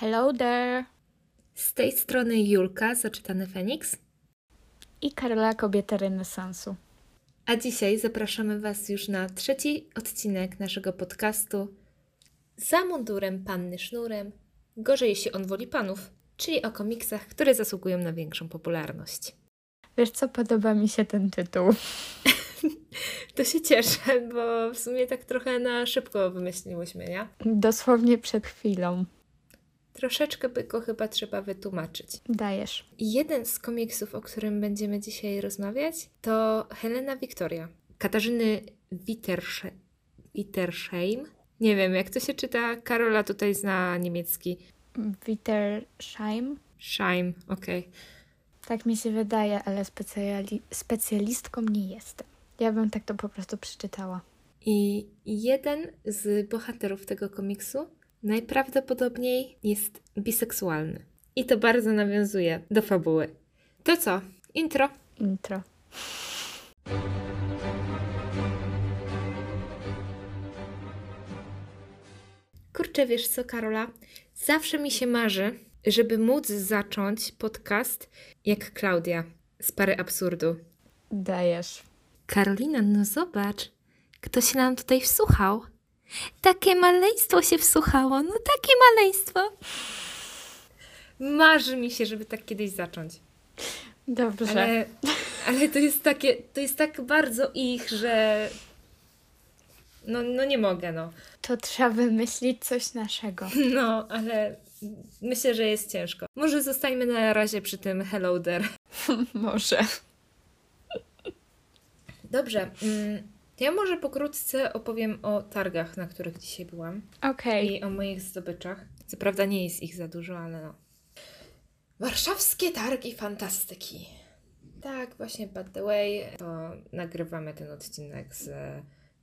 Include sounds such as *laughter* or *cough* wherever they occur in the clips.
Hello there! Z tej strony Julka, zaczytany Feniks. I Karola, kobieta renesansu. A dzisiaj zapraszamy Was już na trzeci odcinek naszego podcastu Za mundurem panny sznurem. Gorzej, jeśli on woli panów, czyli o komiksach, które zasługują na większą popularność. Wiesz co, podoba mi się ten tytuł. *laughs* To się cieszę, bo w sumie tak trochę na szybko wymyśliłyśmy, nie? Dosłownie przed chwilą. Troszeczkę by go chyba trzeba wytłumaczyć. Dajesz. Jeden z komiksów, o którym będziemy dzisiaj rozmawiać, to Helena Wiktoria. Katarzyny Wittersche Wittersheim. Nie wiem, jak to się czyta. Karola tutaj zna niemiecki. Wittersheim? Scheim, okej. Tak mi się wydaje, ale specjali- specjalistką nie jestem. Ja bym tak to po prostu przeczytała. I jeden z bohaterów tego komiksu najprawdopodobniej jest biseksualny. I to bardzo nawiązuje do fabuły. To co? Intro. Intro. Kurczę, wiesz co, Karola? Zawsze mi się marzy, żeby móc zacząć podcast jak Klaudia z Pary Absurdu. Dajesz. Karolina, no zobacz, kto się nam tutaj wsłuchał. Takie maleństwo się wsłuchało, no takie maleństwo. Marzy mi się, żeby tak kiedyś zacząć. Dobrze. Ale, ale to jest takie, to jest tak bardzo ich, że no, no nie mogę, no. To trzeba wymyślić coś naszego. No, ale myślę, że jest ciężko. Może zostańmy na razie przy tym hello there. *laughs* Może. Dobrze, mm, to ja może pokrótce opowiem o targach, na których dzisiaj byłam Okej. i o moich zdobyczach. Co prawda nie jest ich za dużo, ale no. Warszawskie targi fantastyki. Tak, właśnie by the way, to nagrywamy ten odcinek z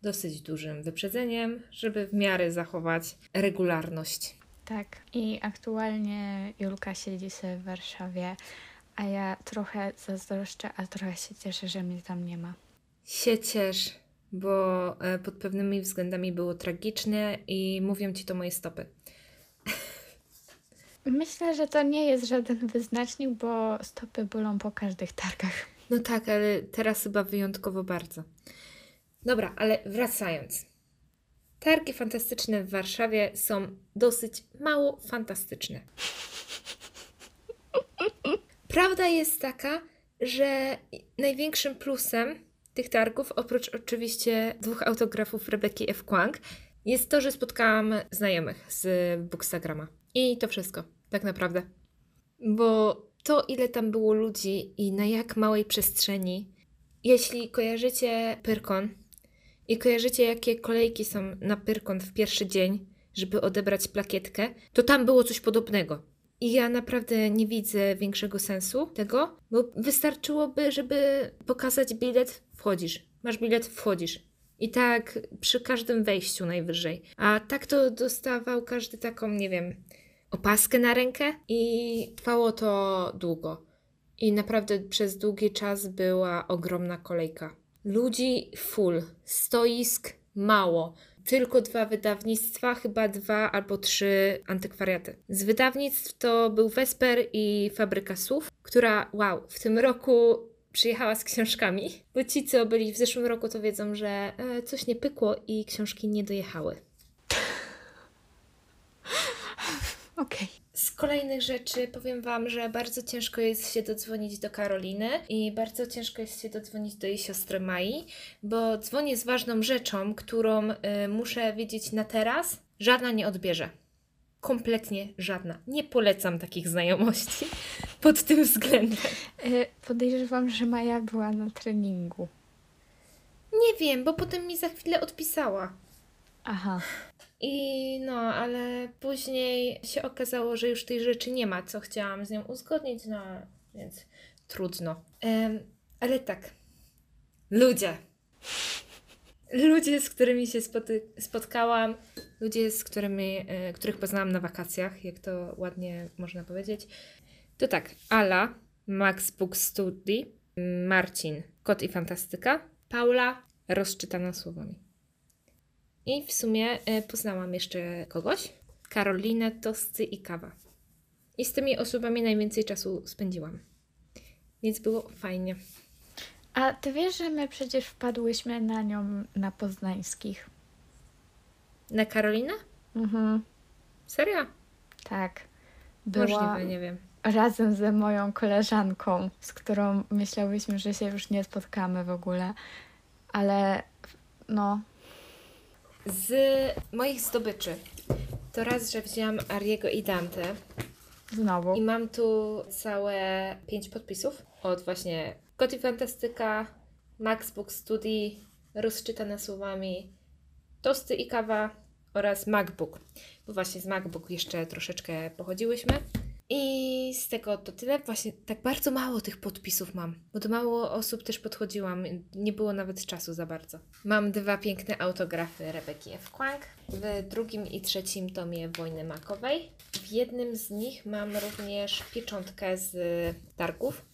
dosyć dużym wyprzedzeniem, żeby w miarę zachować regularność. Tak. I aktualnie Julka siedzi sobie w Warszawie, a ja trochę zazdroszczę, a trochę się cieszę, że mnie tam nie ma. się ciesz, bo e, pod pewnymi względami było tragicznie i mówią ci to moje stopy. *laughs* Myślę, że to nie jest żaden wyznacznik, bo stopy bolą po każdych targach. No tak, ale teraz chyba wyjątkowo bardzo. Dobra, ale wracając. Targi fantastyczne w Warszawie są dosyć mało fantastyczne. *laughs* Prawda jest taka, że największym plusem tych targów, oprócz oczywiście dwóch autografów Rebeki F. Kwang, jest to, że spotkałam znajomych z Bookstagrama. I to wszystko, tak naprawdę. Bo to, ile tam było ludzi i na jak małej przestrzeni, jeśli kojarzycie Pyrkon i kojarzycie, jakie kolejki są na Pyrkon w pierwszy dzień, żeby odebrać plakietkę, to tam było coś podobnego. I ja naprawdę nie widzę większego sensu tego, bo wystarczyłoby, żeby pokazać bilet, wchodzisz. Masz bilet, wchodzisz. I tak przy każdym wejściu najwyżej. A tak to dostawał każdy taką, nie wiem, opaskę na rękę i trwało to długo. I naprawdę przez długi czas była ogromna kolejka. Ludzi full, stoisk mało. Tylko dwa wydawnictwa, chyba dwa albo trzy antykwariaty. Z wydawnictw to był Vesper i Fabryka Słów, która, wow, w tym roku przyjechała z książkami. Bo ci, co byli w zeszłym roku, to wiedzą, że e, coś nie pykło i książki nie dojechały. Okej. Z kolejnych rzeczy powiem Wam, że bardzo ciężko jest się dodzwonić do Karoliny i bardzo ciężko jest się dodzwonić do jej siostry Mai, bo dzwonię z ważną rzeczą, którą y, muszę wiedzieć na teraz. Żadna nie odbierze. Kompletnie żadna. Nie polecam takich znajomości *laughs* pod tym względem. Y, Podejrzewam, że Maja była na treningu. Nie wiem, bo potem mi za chwilę odpisała. Aha. I no, ale później się okazało, że już tej rzeczy nie ma, co chciałam z nią uzgodnić, no więc trudno. Ale tak, ludzie. Ludzie, z którymi się spoty- spotkałam, ludzie, z którymi, e, których poznałam na wakacjach, jak to ładnie można powiedzieć. To tak, Ala, Max Book Study, Marcin, Kot i Fantastyka, Paula, rozczytana słowami. I w sumie e, poznałam jeszcze kogoś, Karolina, Tosty i Kawa. I z tymi osobami najwięcej czasu spędziłam. Więc było fajnie. A ty wiesz, że my przecież wpadłyśmy na nią na poznańskich. Na Karolinę? Mhm, Serio? tak. Była Możliwe, nie wiem. razem ze moją koleżanką, z którą myślałyśmy, że się już nie spotkamy w ogóle. Ale no, Z moich zdobyczy to raz, że wzięłam Ariego i Dante znowu. i mam tu całe pięć podpisów od właśnie Koty Fantastyka, Max Book Study, Rozczytane słowami, Tosty i Kawa oraz MacBook. Bo właśnie z MacBook jeszcze troszeczkę pochodziłyśmy. I z tego to tyle. Właśnie tak bardzo mało tych podpisów mam, bo do mało osób też podchodziłam. Nie było nawet czasu za bardzo. Mam dwa piękne autografy Rebeki F. Kwang. W drugim i trzecim tomie Wojny Makowej. W jednym z nich mam również pieczątkę z targów.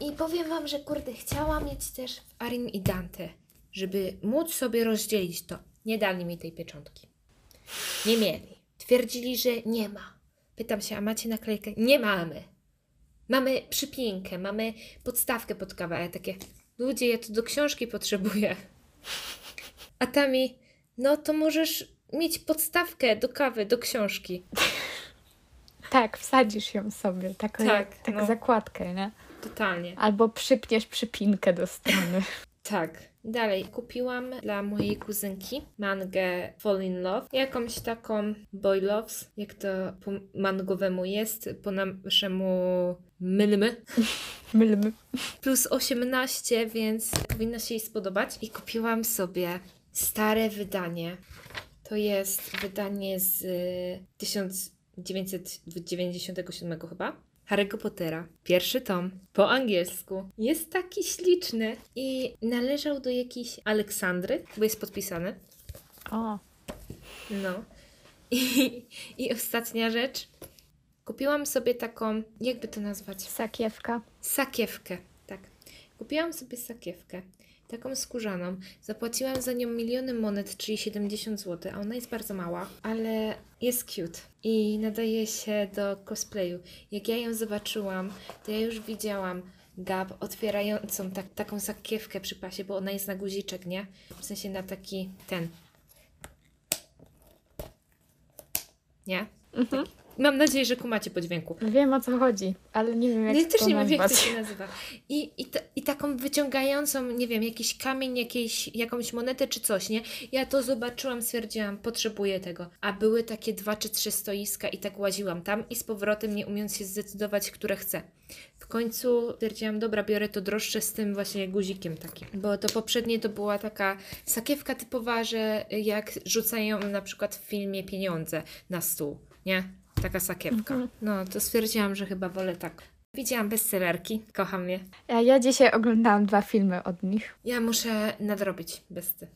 I powiem Wam, że kurde, chciałam mieć też Arim i Dante, żeby móc sobie rozdzielić to. Nie dali mi tej pieczątki. Nie mieli. Twierdzili, że nie ma. Pytam się, a macie naklejkę? Nie mamy. Mamy przypinkę, mamy podstawkę pod kawę, takie, ludzie, ja to do książki potrzebuję. A ta mi, no to możesz mieć podstawkę do kawy, do książki. Tak, wsadzisz ją sobie, taką Tak, jak, tak no. zakładkę, nie? Totalnie. Albo przypniesz przypinkę do strony. *laughs* Tak. Dalej, kupiłam dla mojej kuzynki mangę Fall in Love. Jakąś taką Boy Loves, jak to po mangowemu jest, po naszemu mylmy. *laughs* Mylmy. Plus 18, więc powinno się jej spodobać. I kupiłam sobie stare wydanie. To jest wydanie z y, 1997 chyba. Harry'ego Pottera. Pierwszy tom. Po angielsku. Jest taki śliczny. I należał do jakiejś Aleksandry, bo jest podpisany. O, No. *laughs* I, I ostatnia rzecz. Kupiłam sobie taką, jakby to nazwać? sakiewka. Sakiewkę, tak. Kupiłam sobie sakiewkę, taką skórzaną. Zapłaciłam za nią miliony monet, czyli 70 zł, a ona jest bardzo mała, ale jest cute i nadaje się do cosplayu. Jak ja ją zobaczyłam, to ja już widziałam Gab otwierającą tak, taką sakiewkę przy pasie, bo ona jest na guziczek, nie? W sensie na taki ten. Nie? Mhm. Mam nadzieję, że kumacie po dźwięku. Wiem o co chodzi, ale nie wiem jak Ja to też nie wiem, jak to się nazywa. I, i, ta, I taką wyciągającą, nie wiem, jakiś kamień, jakieś, jakąś monetę czy coś, nie? Ja to zobaczyłam, stwierdziłam, potrzebuję tego. A były takie dwa czy trzy stoiska i tak łaziłam tam i z powrotem, nie umiejąc się zdecydować, które chcę. W końcu stwierdziłam, dobra, biorę to droższe z tym właśnie guzikiem takim. Bo to poprzednie to była taka sakiewka typowa, że jak rzucają na przykład w filmie pieniądze na stół, nie? Taka sakiewka. Mhm. No, to stwierdziłam, że chyba wolę tak. Widziałam bestsellerki, kocham je. Ja, ja dzisiaj oglądałam dwa filmy od nich. Ja muszę nadrobić besty.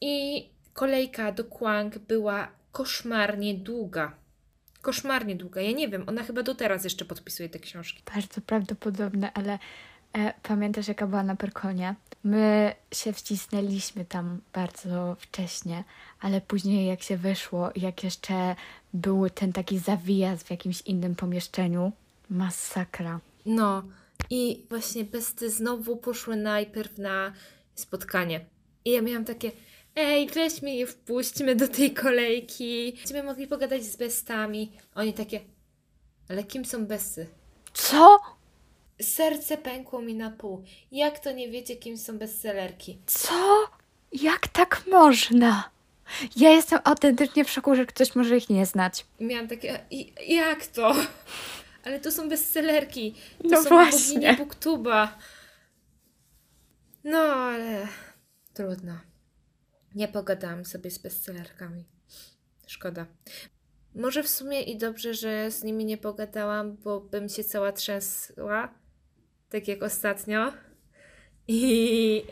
I kolejka do Kwang była koszmarnie długa. Koszmarnie długa. Ja nie wiem, ona chyba do teraz jeszcze podpisuje te książki. Bardzo prawdopodobne, ale e, pamiętasz jaka była na Perkonie? My się wcisnęliśmy tam bardzo wcześnie, ale później jak się wyszło, jak jeszcze był ten taki zawijaz w jakimś innym pomieszczeniu, masakra. No, i właśnie besty znowu poszły najpierw na spotkanie. I ja miałam takie, ej, weźmy je, wpuśćmy do tej kolejki. Będziemy mogli pogadać z bestami. Oni takie, ale kim są besty? Co? Serce pękło mi na pół. Jak to nie wiecie, kim są bestsellerki? Co? Jak tak można? Ja jestem autentycznie w szoku, że ktoś może ich nie znać. Miałam takie, "I- jak to? *laughs* Ale to są bestsellerki. To No są właśnie. boginie Booktuba. No, ale trudno. Nie pogadałam sobie z bestsellerkami. Szkoda. Może w sumie i dobrze, że z nimi nie pogadałam, bo bym się cała trzęsła. Tak jak ostatnio. I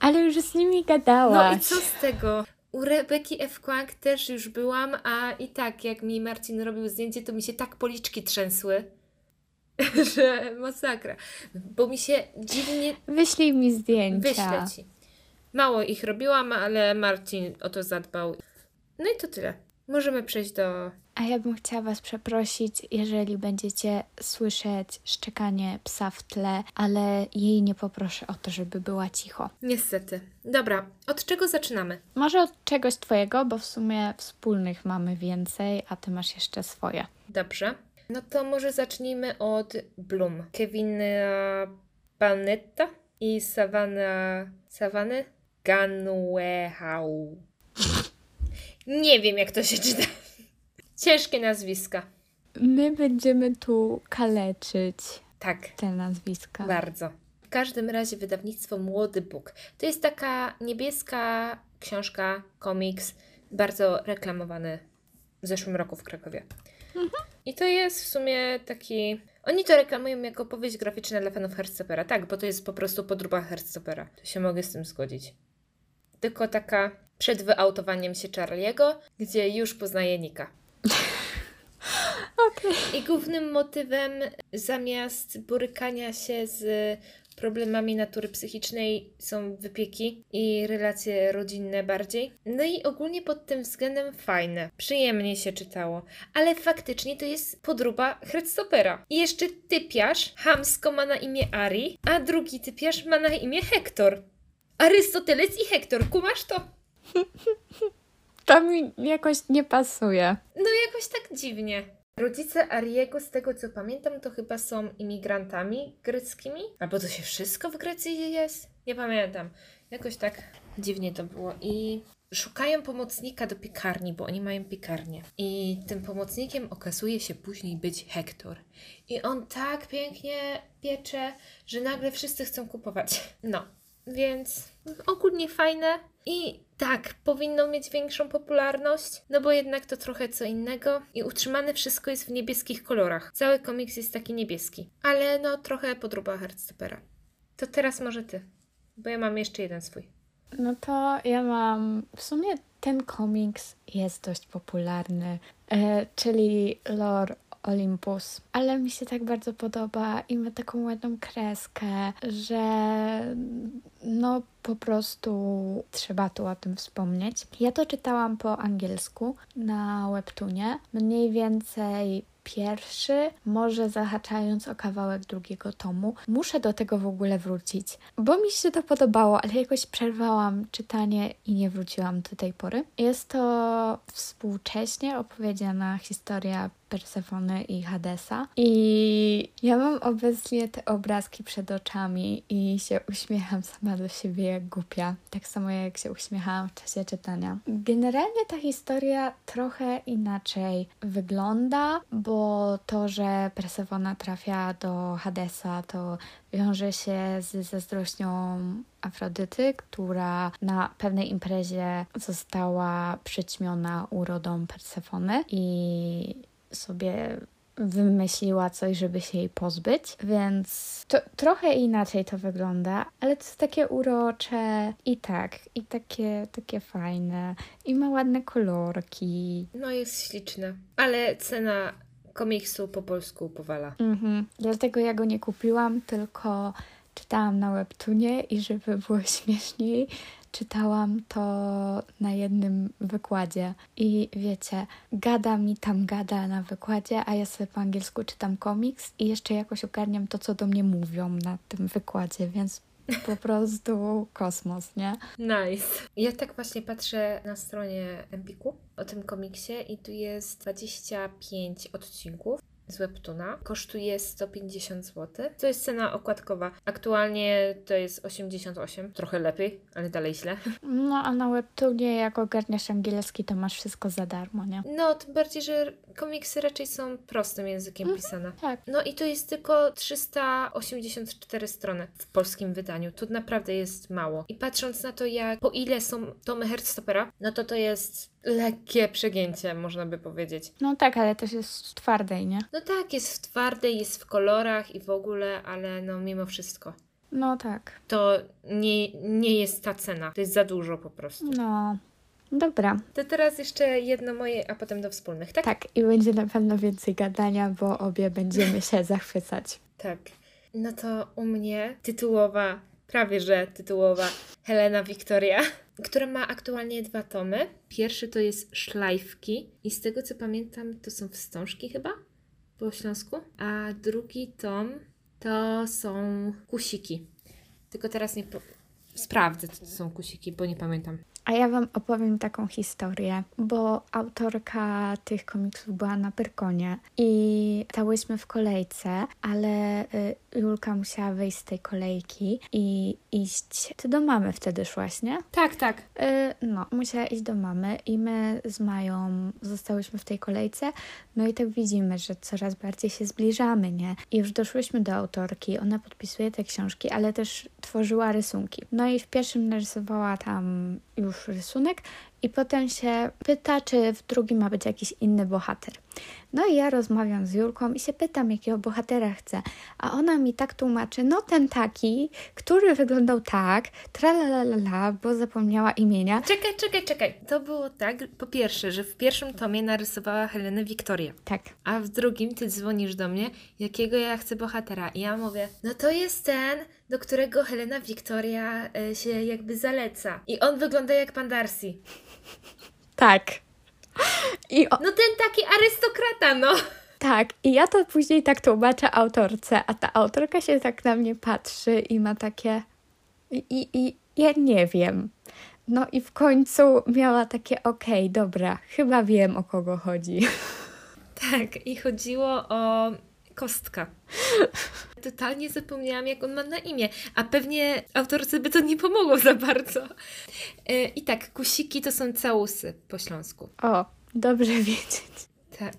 Ale już z nimi no gadałaś. i co z tego? U Rebeki F. Kłank też już byłam, a i tak jak mi Marcin robił zdjęcie, to mi się tak policzki trzęsły, *laughs* że masakra. Bo mi się dziwnie Wyślij mi zdjęcia. wyśle ci. Mało ich robiłam, ale Marcin o to zadbał. No i to tyle. Możemy przejść do. A ja bym chciała Was przeprosić, jeżeli będziecie słyszeć szczekanie psa w tle, ale jej nie poproszę o to, żeby była cicho. Niestety. Dobra, od czego zaczynamy? Może od czegoś Twojego, bo w sumie wspólnych mamy więcej, a Ty masz jeszcze swoje. Dobrze. No to może zacznijmy od Bloom. Kevina Banetta i Savannah... Savany? Ganuehau. Nie wiem, jak to się czyta. Ciężkie nazwiska. My będziemy tu kaleczyć Tak, te nazwiska. bardzo. W każdym razie wydawnictwo Młody Bóg. To jest taka niebieska książka, komiks, bardzo reklamowany w zeszłym roku w Krakowie. I to jest w sumie taki... Oni to reklamują jako powieść graficzna dla fanów Heartstopera. Tak, bo to jest po prostu podróba Heartstopera. To się mogę z tym zgodzić. Tylko taka przed wyautowaniem się Charlie'ego, gdzie już poznaje Nika. *laughs* Okej. I głównym motywem zamiast borykania się z problemami natury psychicznej są wypieki i relacje rodzinne bardziej. No i ogólnie pod tym względem fajne. Przyjemnie się czytało. Ale faktycznie to jest podróba Heartstopera. I jeszcze typiarz hamsko ma na imię Ari, a drugi typiarz ma na imię Hektor. Arystoteles i Hektor, kumasz to? *laughs* To mi jakoś nie pasuje. No jakoś tak dziwnie. Rodzice Ariego, z tego co pamiętam, to chyba są imigrantami greckimi? Albo to się wszystko w Grecji jest? Nie pamiętam. Jakoś tak dziwnie to było. I szukają pomocnika do piekarni, bo oni mają piekarnię. I tym pomocnikiem okazuje się później być Hektor. I on tak pięknie piecze, że nagle wszyscy chcą kupować. No, więc ogólnie fajne. I tak, powinno mieć większą popularność, no bo jednak to trochę co innego i utrzymane wszystko jest w niebieskich kolorach. Cały komiks jest taki niebieski, ale no trochę podróba Heartstopera. To teraz może ty, bo ja mam jeszcze jeden swój. No to ja mam. W sumie ten komiks jest dość popularny, e, czyli Lore Olympus, ale mi się tak bardzo podoba i ma taką ładną kreskę, że no po prostu trzeba tu o tym wspomnieć. Ja to czytałam po angielsku na webtoonie, mniej więcej pierwszy, może zahaczając o kawałek drugiego tomu. Muszę do tego w ogóle wrócić, bo mi się to podobało, ale jakoś przerwałam czytanie i nie wróciłam do tej pory. Jest to współcześnie opowiedziana historia Persefony i Hadesa. I ja mam obecnie te obrazki przed oczami i się uśmiecham sama do siebie jak głupia. Tak samo jak się uśmiechałam w czasie czytania. Generalnie ta historia trochę inaczej wygląda, bo to, że Persefona trafia do Hadesa, to wiąże się z zazdrością Afrodyty, która na pewnej imprezie została przyćmiona urodą Persefony i sobie wymyśliła coś, żeby się jej pozbyć, więc to, trochę inaczej to wygląda, ale to jest takie urocze i tak, i takie, takie fajne, i ma ładne kolorki. No jest śliczne, ale cena komiksu po polsku powala. Mhm. Dlatego ja go nie kupiłam, tylko czytałam na webtoonie i żeby było *laughs* śmieszniej, czytałam to na jednym wykładzie. I wiecie, gada mi tam gada na wykładzie, a ja sobie po angielsku czytam komiks i jeszcze jakoś ogarniam to, co do mnie mówią na tym wykładzie, więc po *laughs* prostu kosmos, nie? Nice. Ja tak właśnie patrzę na stronie Empiku o tym komiksie i tu jest 25 odcinków z Webtuna. Kosztuje 150 zł. To jest cena okładkowa. Aktualnie to jest 88. Trochę lepiej, ale dalej źle. No, a na webtoonie, jak ogarniasz angielski, to masz wszystko za darmo, nie? No, tym bardziej, że komiksy raczej są prostym językiem pisane. Tak. No i to jest tylko 384 strony w polskim wydaniu. To naprawdę jest mało. I patrząc na to, jak po ile są tomy Heartstopera, no to to jest lekkie przegięcie, można by powiedzieć. No tak, ale też jest w twardej, nie? No tak, jest w twardej, jest w kolorach i w ogóle, ale no mimo wszystko. No tak. To nie, nie jest ta cena. To jest za dużo po prostu. No. Dobra, To teraz jeszcze jedno moje, a potem do wspólnych, tak? tak. I będzie na pewno więcej gadania, bo obie będziemy się *laughs* zachwycać. Tak. No to u mnie tytułowa, prawie że tytułowa Helena Wiktoria. która ma aktualnie dwa tomy. Pierwszy to jest Szlajfki i z tego co pamiętam to są wstążki chyba po śląsku, a drugi tom to są kusiki. Tylko teraz nie po... sprawdzę, co to są kusiki, bo nie pamiętam. A ja Wam opowiem taką historię, bo autorka tych komiksów była na Pyrkonie i stałyśmy w kolejce, ale y, Julka musiała wyjść z tej kolejki i iść. Ty do mamy wtedy szłaś, nie? Tak, tak. Y, no, musiała iść do mamy i my z Mają zostałyśmy w tej kolejce. No i tak widzimy, że coraz bardziej się zbliżamy, nie? I już doszłyśmy do autorki. Ona podpisuje te książki, ale też tworzyła rysunki. No i w pierwszym narysowała tam już rysunek i potem się pyta, czy w drugim ma być jakiś inny bohater. No i ja rozmawiam z Julką i się pytam, jakiego bohatera chcę. A ona mi tak tłumaczy, no ten taki, który wyglądał tak, tralalala, bo zapomniała imienia. Czekaj, czekaj, czekaj. To było tak, po pierwsze, że w pierwszym tomie narysowała Helenę Wiktorię. Tak. A w drugim ty dzwonisz do mnie, jakiego ja chcę bohatera. I ja mówię, no to jest ten, do którego Helena Wiktoria e, się jakby zaleca. I on wygląda jak pan Darcy. Tak. I o, No ten taki arystokrata, no. tak, i ja to później tak tłumaczę autorce, a ta autorka się tak na mnie patrzy i ma takie. I, i, i ja nie wiem. No i w końcu miała takie, okej, dobra, chyba wiem o kogo chodzi. *laughs* Tak, i chodziło o kostka. Totalnie zapomniałam, jak on ma na imię, a pewnie autorce by to nie pomogło za bardzo. E, I tak, kusiki to są całusy po śląsku. O, dobrze *laughs* wiedzieć. Tak.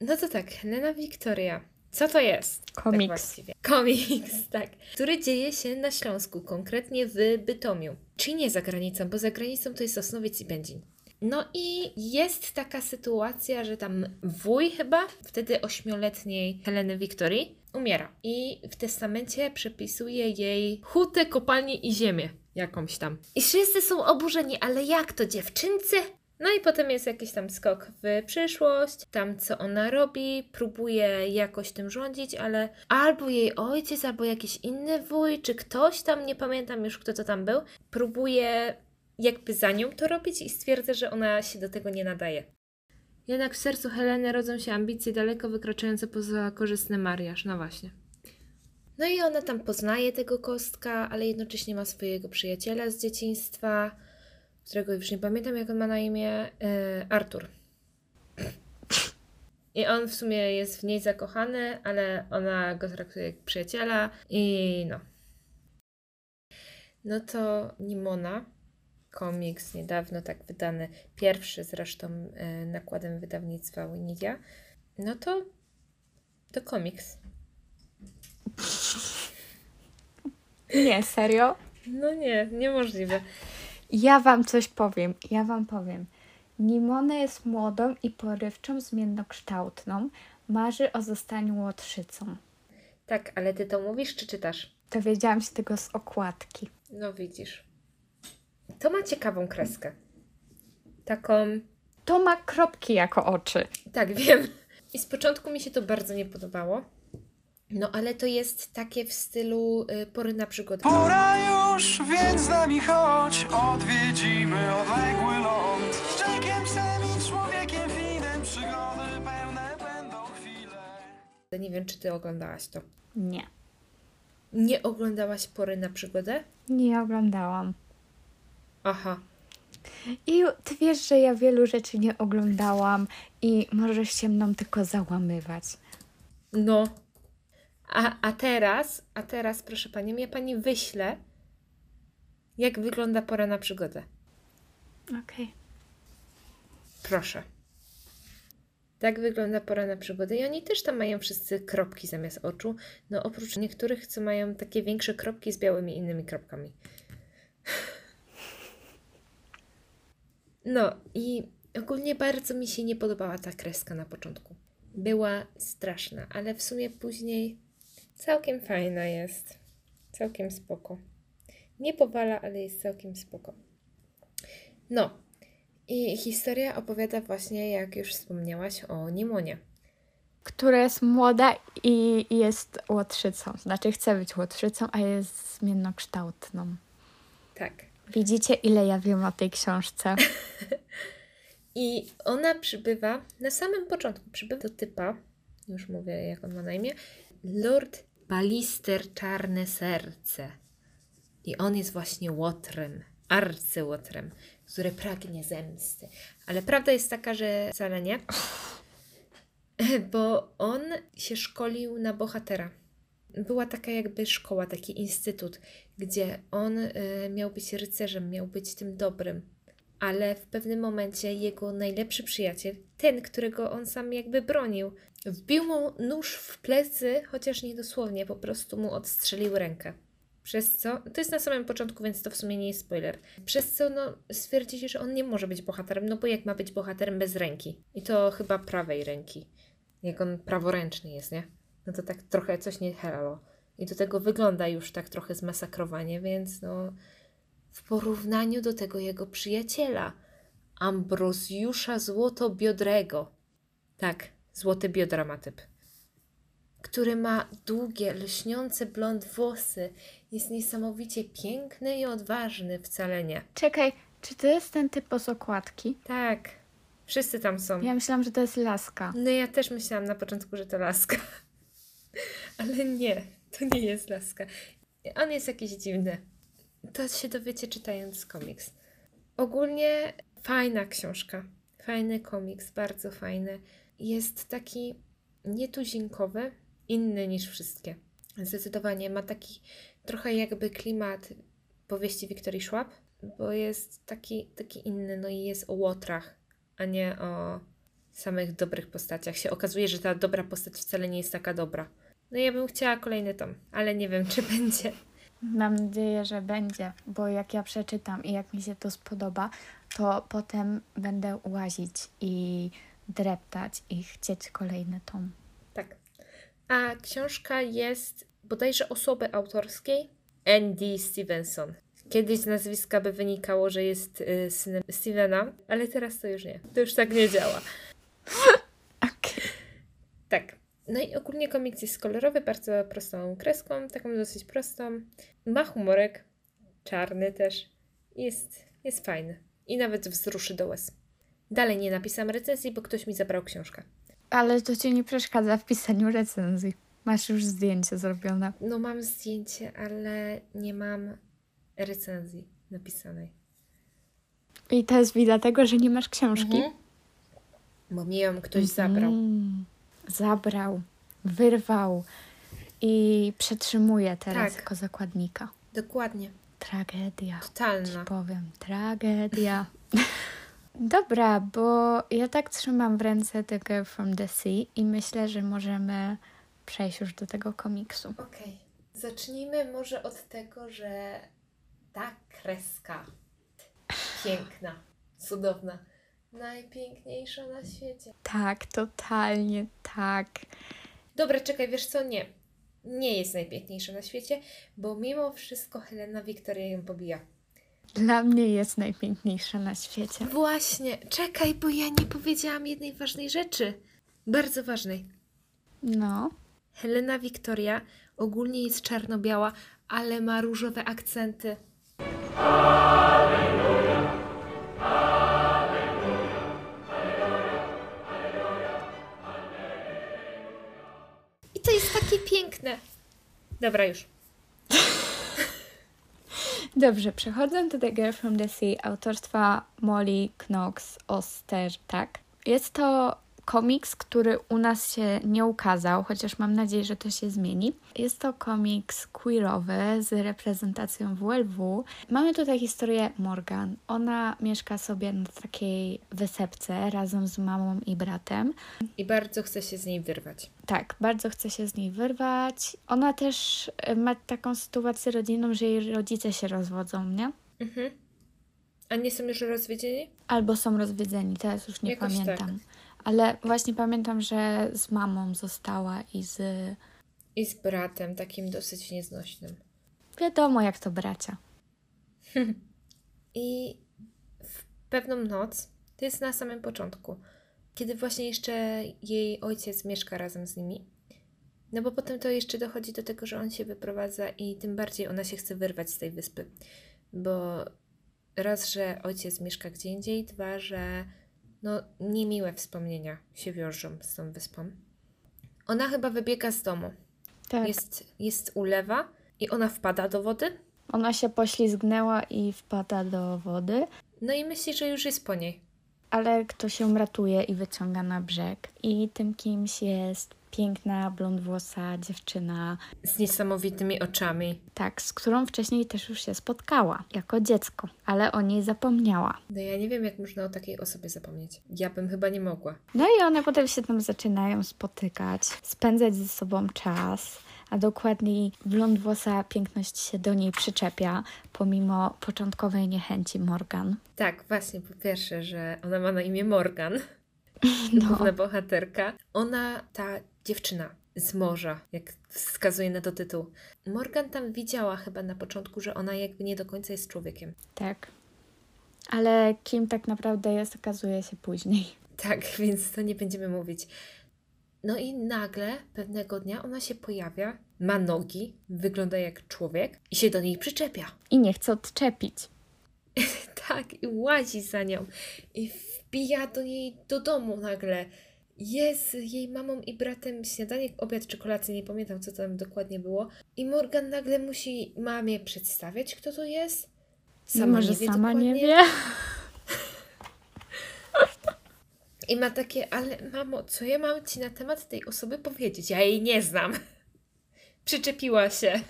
No to tak, Helena Wiktoria. Co to jest? Tak Komiks. właściwie. Komiks, *laughs* tak. Który dzieje się na Śląsku, konkretnie w Bytomiu. Czyli nie za granicą, bo za granicą to jest Osnowiec i Będzin. No i jest taka sytuacja, że tam wuj chyba, wtedy ośmioletniej Heleny Wiktorii, umiera. I w testamencie przepisuje jej hutę, kopalnię i ziemię jakąś tam. I wszyscy są oburzeni, ale jak to dziewczynce? No i potem jest jakiś tam skok w przyszłość, tam co ona robi, próbuje jakoś tym rządzić, ale albo jej ojciec, albo jakiś inny wuj, czy ktoś tam, nie pamiętam już kto to tam był, próbuje jakby za nią to robić i stwierdza, że ona się do tego nie nadaje. Jednak w sercu Heleny rodzą się ambicje daleko wykraczające poza korzystny mariaż, no właśnie. No i ona tam poznaje tego kostka, ale jednocześnie ma swojego przyjaciela z dzieciństwa, którego już nie pamiętam jak on ma na imię, e, Artur. I on w sumie jest w niej zakochany, ale ona go traktuje jak przyjaciela i no. No to Nimona, komiks niedawno tak wydany, pierwszy zresztą e, nakładem wydawnictwa Winidia, no to to komiks. Nie, serio? No nie, niemożliwe. Ja wam coś powiem, ja wam powiem. Nimona jest młodą i porywczą, zmiennokształtną. Marzy o zostaniu łotrzycą. Tak, ale ty to mówisz czy czytasz? Dowiedziałam się tego z okładki. No widzisz. To ma ciekawą kreskę. Taką. To ma kropki jako oczy. Tak, *laughs* wiem. I z początku mi się to bardzo nie podobało. No ale to jest takie w stylu y, pory na przygody. Pora już, więc z nami chodź, odwiedzimy odległy ląd. Z Jackiem, Sam i człowiekiem Finem przygody pełne będą chwile. Nie wiem, czy ty oglądałaś to. Nie. Nie oglądałaś pory na przygodę? Nie oglądałam. Aha. I ty wiesz, że ja wielu rzeczy nie oglądałam i możesz się mną tylko załamywać. No. A, a teraz, a teraz, proszę panią, ja pani wyślę, jak wygląda pora na przygodę. Okej. Proszę. Tak wygląda pora na przygodę. I oni też tam mają wszyscy kropki zamiast oczu. No oprócz niektórych, co mają takie większe kropki z białymi innymi kropkami. No i ogólnie bardzo mi się nie podobała ta kreska na początku. Była straszna, ale w sumie później całkiem fajna jest. Całkiem spoko. Nie powala, ale jest całkiem spoko. No, i historia opowiada właśnie, jak już wspomniałaś, o Nimonie. Która jest młoda i jest łotrzycą. Znaczy chce być łotrzycą, a jest zmiennokształtną. Tak, Widzicie, ile ja wiem o tej książce? *laughs* I ona przybywa, na samym początku przybywa do typa, już mówię jak on ma na imię, Lord Balister Czarne Serce. I on jest właśnie łotrem, arcyłotrem, który pragnie zemsty. Ale prawda jest taka, że wcale nie, *laughs* bo on się szkolił na bohatera. Była taka jakby szkoła, taki instytut, gdzie on y, miał być rycerzem, miał być tym dobrym. Ale w pewnym momencie jego najlepszy przyjaciel, ten, którego on sam jakby bronił, wbił mu nóż w plecy, chociaż nie dosłownie, po prostu mu odstrzelił rękę. Przez co, to jest na samym początku, więc to w sumie nie jest spoiler. Przez co, no, stwierdzili, że on nie może być bohaterem, no bo jak ma być bohaterem bez ręki? I to chyba prawej ręki. Jak on praworęczny jest, nie? No to tak trochę coś nie helało. I do tego wygląda już tak trochę zmasakrowanie, więc no, w porównaniu do tego jego przyjaciela, Ambrozjusza Złotobiodrego. Tak, złote biodra ma typ który ma długie, lśniące blond włosy, jest niesamowicie piękny i odważny, wcale nie. Czekaj, czy to jest ten typ z okładki? Tak, wszyscy tam są. Ja myślałam, że to jest laska. No ja też myślałam na początku, że to laska. Ale nie, to nie jest laska. On jest jakiś dziwny. To się dowiecie czytając komiks. Ogólnie fajna książka. Fajny komiks, bardzo fajny. Jest taki nietuzinkowy, inny niż wszystkie. Zdecydowanie ma taki trochę jakby klimat powieści Wiktorii Schwab, bo jest taki, taki inny, no i jest o łotrach, a nie o samych dobrych postaciach. Się okazuje, że ta dobra postać wcale nie jest taka dobra. No ja bym chciała kolejny tom, ale nie wiem, *laughs* czy będzie. Mam nadzieję, że będzie, bo jak ja przeczytam i jak mi się to spodoba, to potem będę łazić i dreptać i chcieć kolejny tom. Tak. A książka jest bodajże osoby autorskiej Andy Stevenson. Kiedyś z nazwiska by wynikało, że jest y, synem Stevena, ale teraz to już nie. To już tak nie działa. Okej. *laughs* Tak. No i ogólnie komiks jest kolorowy, bardzo prostą kreską, taką dosyć prostą. Ma humorek, czarny też. Jest, jest fajny. I nawet wzruszy do łez. Dalej nie napisałam recenzji, bo ktoś mi zabrał książkę. Ale to ci nie przeszkadza w pisaniu recenzji. Masz już zdjęcie zrobione. No mam zdjęcie, ale nie mam recenzji napisanej. I to jest wina tego, że nie masz książki. Mhm. Bo mi ją ktoś. Mm, zabrał, wyrwał i przetrzymuje teraz Tak. jako zakładnika. Dokładnie. Tragedia. Totalna. powiem, tragedia. *laughs* Dobra, bo ja tak trzymam w ręce The Girl from the Sea i myślę, że możemy przejść już do tego komiksu. Okej. Zacznijmy może od tego, że ta kreska piękna, cudowna, najpiękniejsza na świecie. Tak, totalnie tak. Dobra, czekaj, wiesz co? Nie. Nie jest najpiękniejsza na świecie, bo mimo wszystko Helena Wiktoria ją pobija. Dla mnie jest najpiękniejsza na świecie. Właśnie, czekaj, bo ja nie powiedziałam jednej ważnej rzeczy. Bardzo ważnej. No, Helena Wiktoria ogólnie jest czarno-biała, ale ma różowe akcenty. I piękne. Dobra, już. *laughs* Dobrze, przechodząc do The Girl from the Sea autorstwa Molly Knox Oster, tak? Jest to komiks, który u nas się nie ukazał, chociaż mam nadzieję, że to się zmieni. Jest to komiks queerowy z reprezentacją WLW. Mamy tutaj historię Morgan. Ona mieszka sobie na takiej wysepce razem z mamą i bratem. I bardzo chcę się z niej wyrwać. Tak, bardzo chce się z niej wyrwać. Ona też e, ma taką sytuację rodzinną, że jej rodzice się rozwodzą, nie? Mhm. A nie są już rozwiedzieni? Albo są rozwiedzeni, teraz już nie Jakoś pamiętam. tak. Ale właśnie pamiętam, że z mamą została i z. I z bratem, takim dosyć nieznośnym. Wiadomo, jak to bracia. *laughs* I w pewną noc, to jest na samym początku, kiedy właśnie jeszcze jej ojciec mieszka razem z nimi. No bo potem to jeszcze dochodzi do tego, że on się wyprowadza i tym bardziej ona się chce wyrwać z tej wyspy. Bo raz, że ojciec mieszka gdzie indziej, dwa, że no niemiłe wspomnienia się wiążą z tą wyspą. Ona chyba wybiega z domu. Tak. Jest, jest ulewa i ona wpada do wody. Ona się poślizgnęła i wpada do wody, No i myśli, że już jest po niej. ale ktoś ją ratuje i wyciąga na brzeg. I tym kimś jest piękna, blondwłosa dziewczyna, Z niesamowitymi oczami. tak, z którą wcześniej też już się spotkała jako dziecko, ale o niej zapomniała. No ja nie wiem, jak można o takiej osobie zapomnieć. Ja bym chyba nie mogła. No i one potem się tam zaczynają spotykać, spędzać ze sobą czas, a dokładniej blondwłosa piękność się do niej przyczepia, pomimo początkowej niechęci Morgan. Tak, właśnie, po pierwsze, że ona ma na imię Morgan, *laughs* No. główna bohaterka. Ona, ta dziewczyna z morza, jak wskazuje na to tytuł. Morgan tam widziała chyba na początku, że ona jakby nie do końca jest człowiekiem. Tak. Ale kim tak naprawdę jest, okazuje się później. *laughs* Tak, więc to nie będziemy mówić. No i nagle pewnego dnia ona się pojawia, ma nogi, wygląda jak człowiek i się do niej przyczepia. I nie chce odczepić. *laughs* Tak, i łazi za nią. I wbija do niej do domu nagle. Jest jej mamą i bratem śniadanie, obiad czy kolację, nie pamiętam co tam dokładnie było. I Morgan nagle musi mamie przedstawiać, kto to jest. Sama Może nie wie sama nie dokładnie. wie. *laughs* I ma takie, ale mamo, co ja mam ci na temat tej osoby powiedzieć? Ja jej nie znam. *laughs* Przyczepiła się.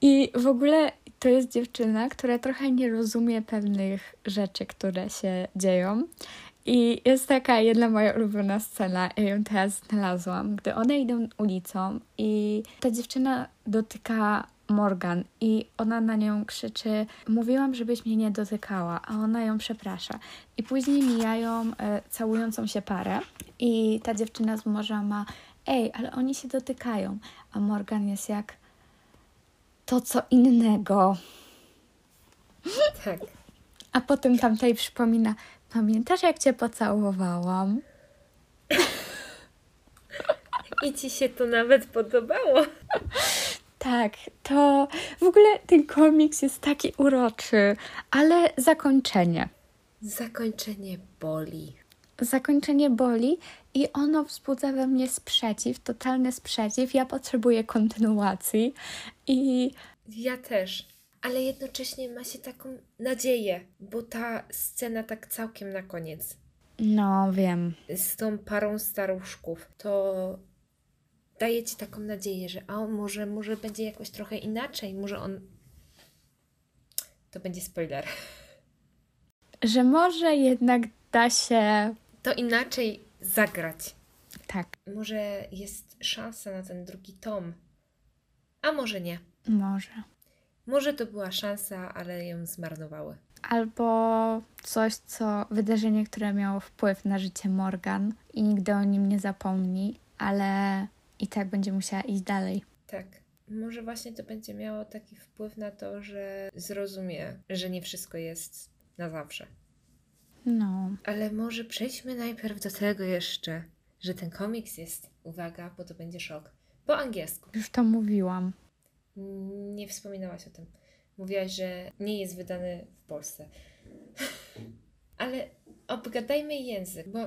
I w ogóle to jest dziewczyna, która trochę nie rozumie pewnych rzeczy, które się dzieją. I jest taka jedna moja ulubiona scena, ja ją teraz znalazłam, gdy one idą ulicą i ta dziewczyna dotyka Morgan i ona na nią krzyczy mówiłam, żebyś mnie nie dotykała, a ona ją przeprasza. I później mijają e, całującą się parę i ta dziewczyna z morza ma ej, ale oni się dotykają, a Morgan jest jak to co innego. Tak. A potem tamtej przypomina, pamiętasz jak cię pocałowałam? I ci się to nawet podobało. Tak, to w ogóle ten komiks jest taki uroczy, ale zakończenie. Zakończenie boli. Zakończenie boli i ono wzbudza we mnie sprzeciw, totalny sprzeciw. Ja potrzebuję kontynuacji i Ja też. Ale jednocześnie ma się taką nadzieję, bo ta scena tak całkiem na koniec no wiem. z tą parą staruszków, to daje ci taką nadzieję, że a może, może będzie jakoś trochę inaczej, może on... To będzie spoiler. *laughs* Że może jednak da się. To inaczej zagrać. Tak, Może jest szansa na ten drugi tom, a może nie. może. Może to była szansa, ale ją zmarnowały. Albo coś, co wydarzenie, które miało wpływ na życie Morgan i nigdy o nim nie zapomni, ale i tak będzie musiała iść dalej. Tak. Może właśnie to będzie miało taki wpływ na to, że zrozumie, że nie wszystko jest na zawsze. No, Ale może przejdźmy najpierw do tego jeszcze, że ten komiks jest, uwaga, bo to będzie szok, po angielsku. już to mówiłam. Nie wspominałaś o tym. Mówiłaś, że nie jest wydany w Polsce. *laughs* Ale obgadajmy język, bo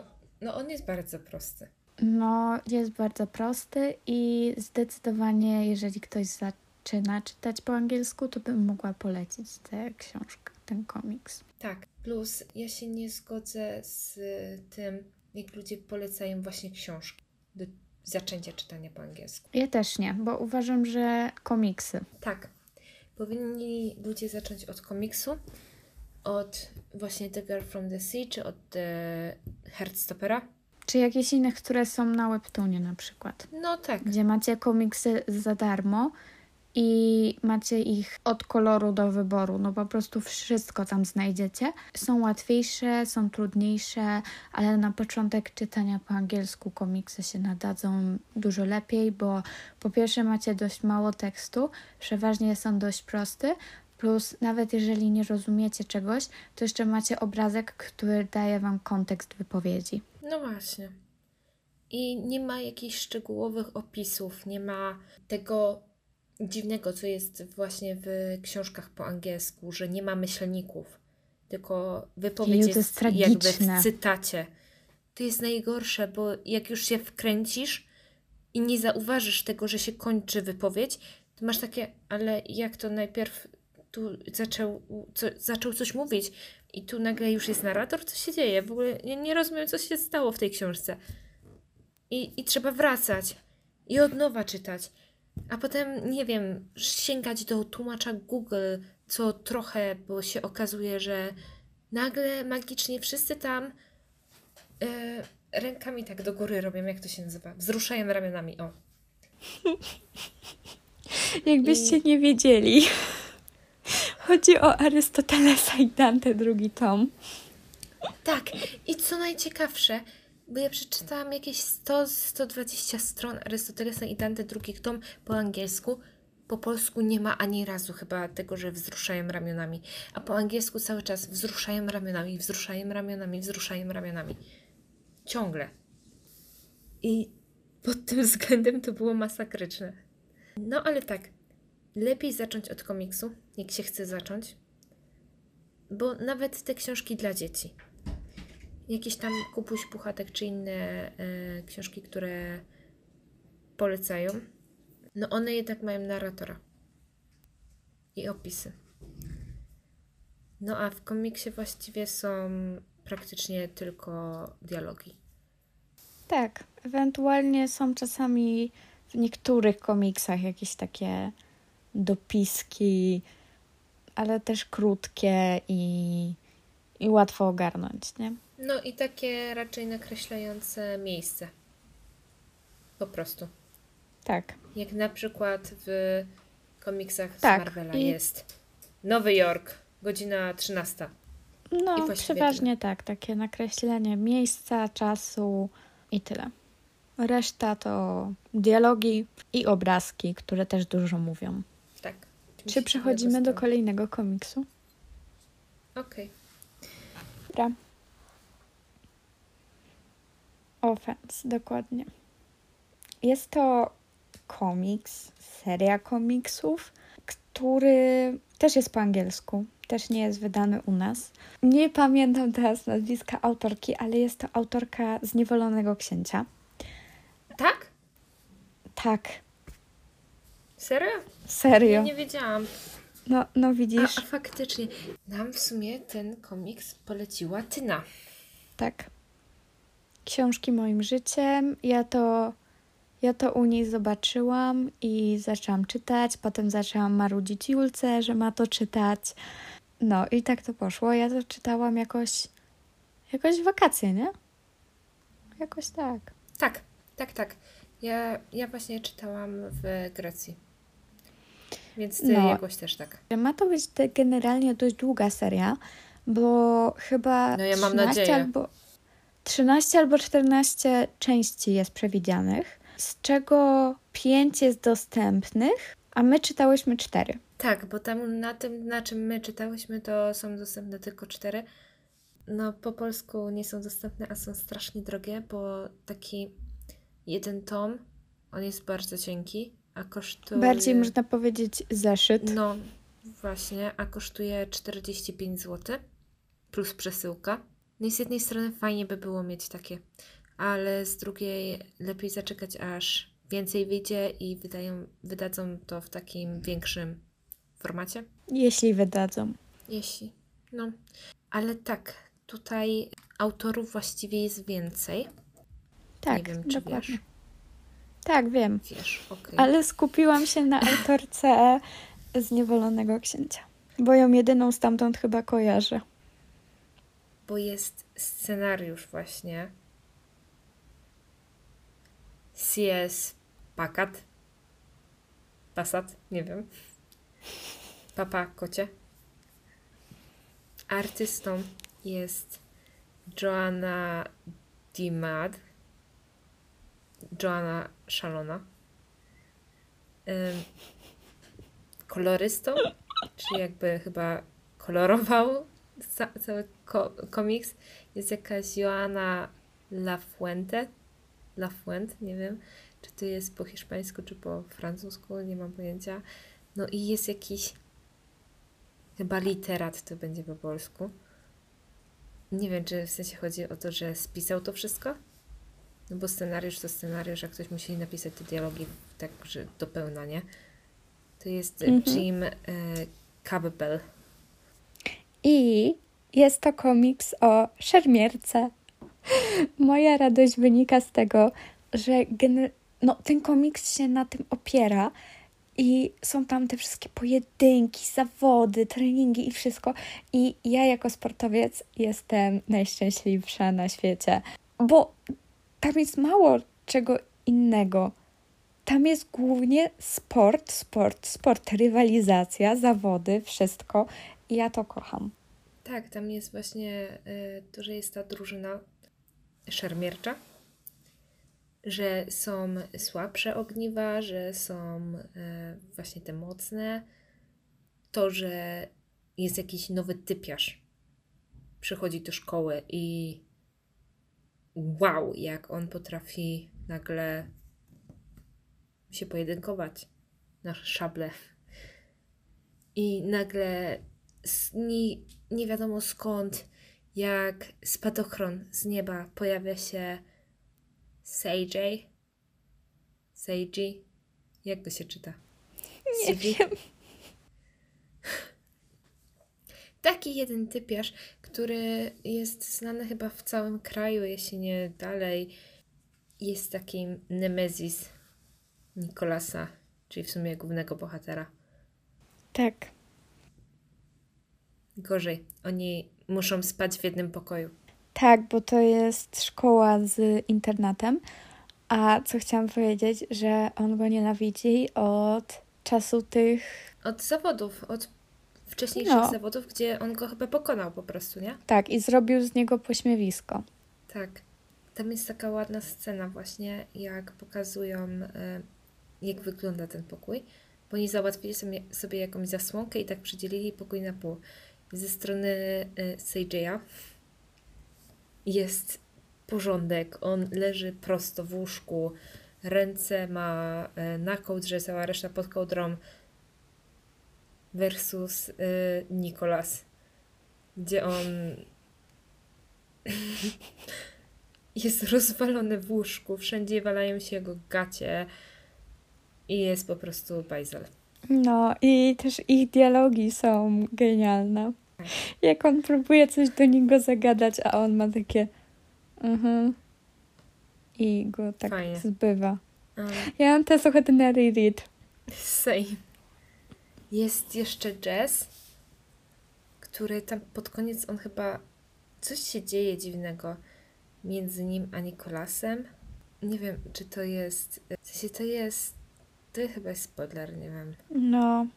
no on jest bardzo prosty. No, jest bardzo prosty i zdecydowanie, jeżeli ktoś zaczyna czytać po angielsku, to bym mogła polecić tę książkę, ten komiks. Tak. Plus ja się nie zgodzę z tym, jak ludzie polecają właśnie książki do zaczęcia czytania po angielsku. Ja też nie, bo uważam, że komiksy. Tak. Powinni ludzie zacząć od komiksu, od właśnie The Girl from the Sea, czy od The Heartstoppera. Czy jakieś inne, które są na Webtoonie na przykład. No tak. Gdzie macie komiksy za darmo i macie ich od koloru do wyboru. No po prostu wszystko tam znajdziecie. Są łatwiejsze, są trudniejsze, ale na początek czytania po angielsku komiksy się nadadzą dużo lepiej, bo po pierwsze macie dość mało tekstu, przeważnie są dość prosty. Plus, nawet jeżeli nie rozumiecie czegoś, to jeszcze macie obrazek, który daje wam kontekst wypowiedzi. No właśnie. I nie ma jakichś szczegółowych opisów, nie ma tego dziwnego, co jest właśnie w książkach po angielsku, że nie ma myślników, tylko wypowiedź Jeju, jest, jest jakby w cytacie. To jest najgorsze, bo jak już się wkręcisz i nie zauważysz tego, że się kończy wypowiedź, to masz takie, ale jak to najpierw tu zaczął, co, zaczął coś mówić i tu nagle już jest narrator, co się dzieje? W ogóle nie, nie rozumiem, co się stało w tej książce. I, I trzeba wracać i od nowa czytać. A potem, nie wiem, sięgać do tłumacza Google, co trochę, bo się okazuje, że nagle magicznie wszyscy tam e, rękami tak do góry robią, jak to się nazywa? Wzruszają ramionami, o. *laughs* Jakbyście nie wiedzieli. *laughs* Chodzi o Arystotelesa i Dante drugi tom. Tak, i co najciekawsze, bo ja przeczytałam jakieś 100-120 stron Arystotelesa i Dante drugi tom po angielsku. Po polsku nie ma ani razu chyba tego, że wzruszają ramionami. A po angielsku cały czas wzruszają ramionami, wzruszają ramionami, wzruszają ramionami. Ciągle. I pod tym *laughs* względem to było masakryczne. No ale tak, lepiej zacząć od komiksu, jak się chce zacząć. Bo nawet te książki dla dzieci jakieś tam Kupuś Puchatek czy inne e, książki, które polecają, no one jednak mają narratora i opisy. No a w komiksie właściwie są praktycznie tylko dialogi. Tak, ewentualnie są czasami w niektórych komiksach jakieś takie dopiski, ale też krótkie i, i łatwo ogarnąć, nie? No i takie raczej nakreślające miejsce. Po prostu. Tak. Jak na przykład w komiksach Tak, z Marvela i- jest Nowy Jork, godzina 13. I No, przeważnie tak, takie nakreślenie miejsca, czasu i tyle. Reszta to dialogi i obrazki, które też dużo mówią. Tak. Czy przechodzimy do kolejnego komiksu? Okej. Dobra. Offense, dokładnie. Jest to komiks, seria komiksów, który też jest po angielsku, też nie jest wydany u nas. Nie pamiętam teraz nazwiska autorki, ale jest to autorka Zniewolonego Księcia. Tak? Tak, Serio? Ja serio. nie wiedziałam. No, no A, widzisz, a faktycznie. Nam w sumie ten komiks poleciła Tyna. tak. Książki moim życiem. Ja to, ja to u niej zobaczyłam i zaczęłam czytać. Potem zaczęłam marudzić Julce, że ma to czytać. No i tak to poszło. Ja to czytałam jakoś, jakoś w wakacje, nie? Jakoś tak. Tak, tak, tak. Ja, ja właśnie czytałam w Grecji. Więc ty No. jakoś też tak. Ma to być generalnie dość długa seria, bo chyba No ja mam 13 nadzieję. albo 13 albo 14 części jest przewidzianych, z czego 5 jest dostępnych, a my czytałyśmy 4. Tak, bo tam na tym, na czym my czytałyśmy, to są dostępne tylko cztery. No, po polsku nie są dostępne, a są strasznie drogie, bo taki jeden tom, on jest bardzo cienki, a kosztuje... Bardziej można powiedzieć zeszyt. No, właśnie, a kosztuje 45 zł plus przesyłka. No i z jednej strony fajnie by było mieć takie, ale z drugiej lepiej zaczekać, aż więcej wyjdzie i wydają, wydadzą to w takim większym formacie. Jeśli wydadzą. Jeśli. No, ale tak, tutaj autorów właściwie jest więcej. Tak, Nie wiem, czy dokładnie. wiesz. Tak, wiem. Wiesz, okej. Ale skupiłam się na autorce *laughs* Zniewolonego Księcia, bo ją jedyną stamtąd chyba kojarzę. Bo jest scenariusz właśnie. CS Pakat. Passat, nie wiem. Papa Kocie. Artystą jest Joanna Dimad. Joanna Szalona. Ym, kolorystą, czyli jakby chyba kolorował cały ko- komiks, jest jakaś Joanna Lafuente. Lafuente, nie wiem. czy to jest po hiszpańsku, czy po francusku, nie mam pojęcia. No i jest jakiś chyba literat to będzie po polsku. Nie wiem, czy w sensie chodzi o to, że spisał to wszystko? No bo scenariusz to scenariusz, a ktoś musi napisać te dialogi tak, że do pełna, nie? To jest Mhm. Jim e, Campbell. I jest to komiks o szermierce. Moja radość wynika z tego, że no, ten komiks się na tym opiera i są tam te wszystkie pojedynki, zawody, treningi i wszystko. I ja jako sportowiec jestem najszczęśliwsza na świecie, bo tam jest mało czego innego. Tam jest głównie sport, sport, sport, rywalizacja, zawody, wszystko. I ja to kocham. Tak, tam jest właśnie y, to, że jest ta drużyna szermiercza, że są słabsze ogniwa, że są y, właśnie te mocne, to, że jest jakiś nowy typiarz, przychodzi do szkoły i wow, jak on potrafi nagle się pojedynkować na szable. I nagle nie, nie wiadomo skąd, jak spadochron z nieba pojawia się Seiji. Seiji? Jak to się czyta? Nie Seiji? wiem. Taki jeden typiarz, który jest znany chyba w całym kraju, jeśli nie dalej. Jest takim Nemezis Nikolasa, czyli w sumie głównego bohatera. Tak. Gorzej, oni muszą spać w jednym pokoju. Tak, bo to jest szkoła z internatem. A co chciałam powiedzieć, że on go nienawidzi od czasu tych. Od zawodów, od wcześniejszych No. zawodów, gdzie on go chyba pokonał po prostu, nie? Tak, i zrobił z niego pośmiewisko. Tak. Tam jest taka ładna scena właśnie, jak pokazują, e, jak wygląda ten pokój. Bo oni załatwili sobie, sobie jakąś zasłonkę i tak przydzielili pokój na pół. Ze strony Seiji'a jest porządek. On leży prosto w łóżku. Ręce ma e, na kołdrze, cała reszta pod kołdrą. Versus e, Nikolas, gdzie on *laughs* jest rozwalony w łóżku, wszędzie walają się jego gacie i jest po prostu bajzel. No, i też ich dialogi są genialne. Jak on próbuje coś do niego zagadać, a on ma takie. Mhm. I go tak Fajnie. zbywa. Ja mam teraz ochotę na reread. same. Jest jeszcze Jazz, który tam pod koniec on chyba coś się dzieje dziwnego między nim a Nikolasem. Nie wiem, czy to jest. W sensie to jest. To chyba jest spoiler, nie wiem. No,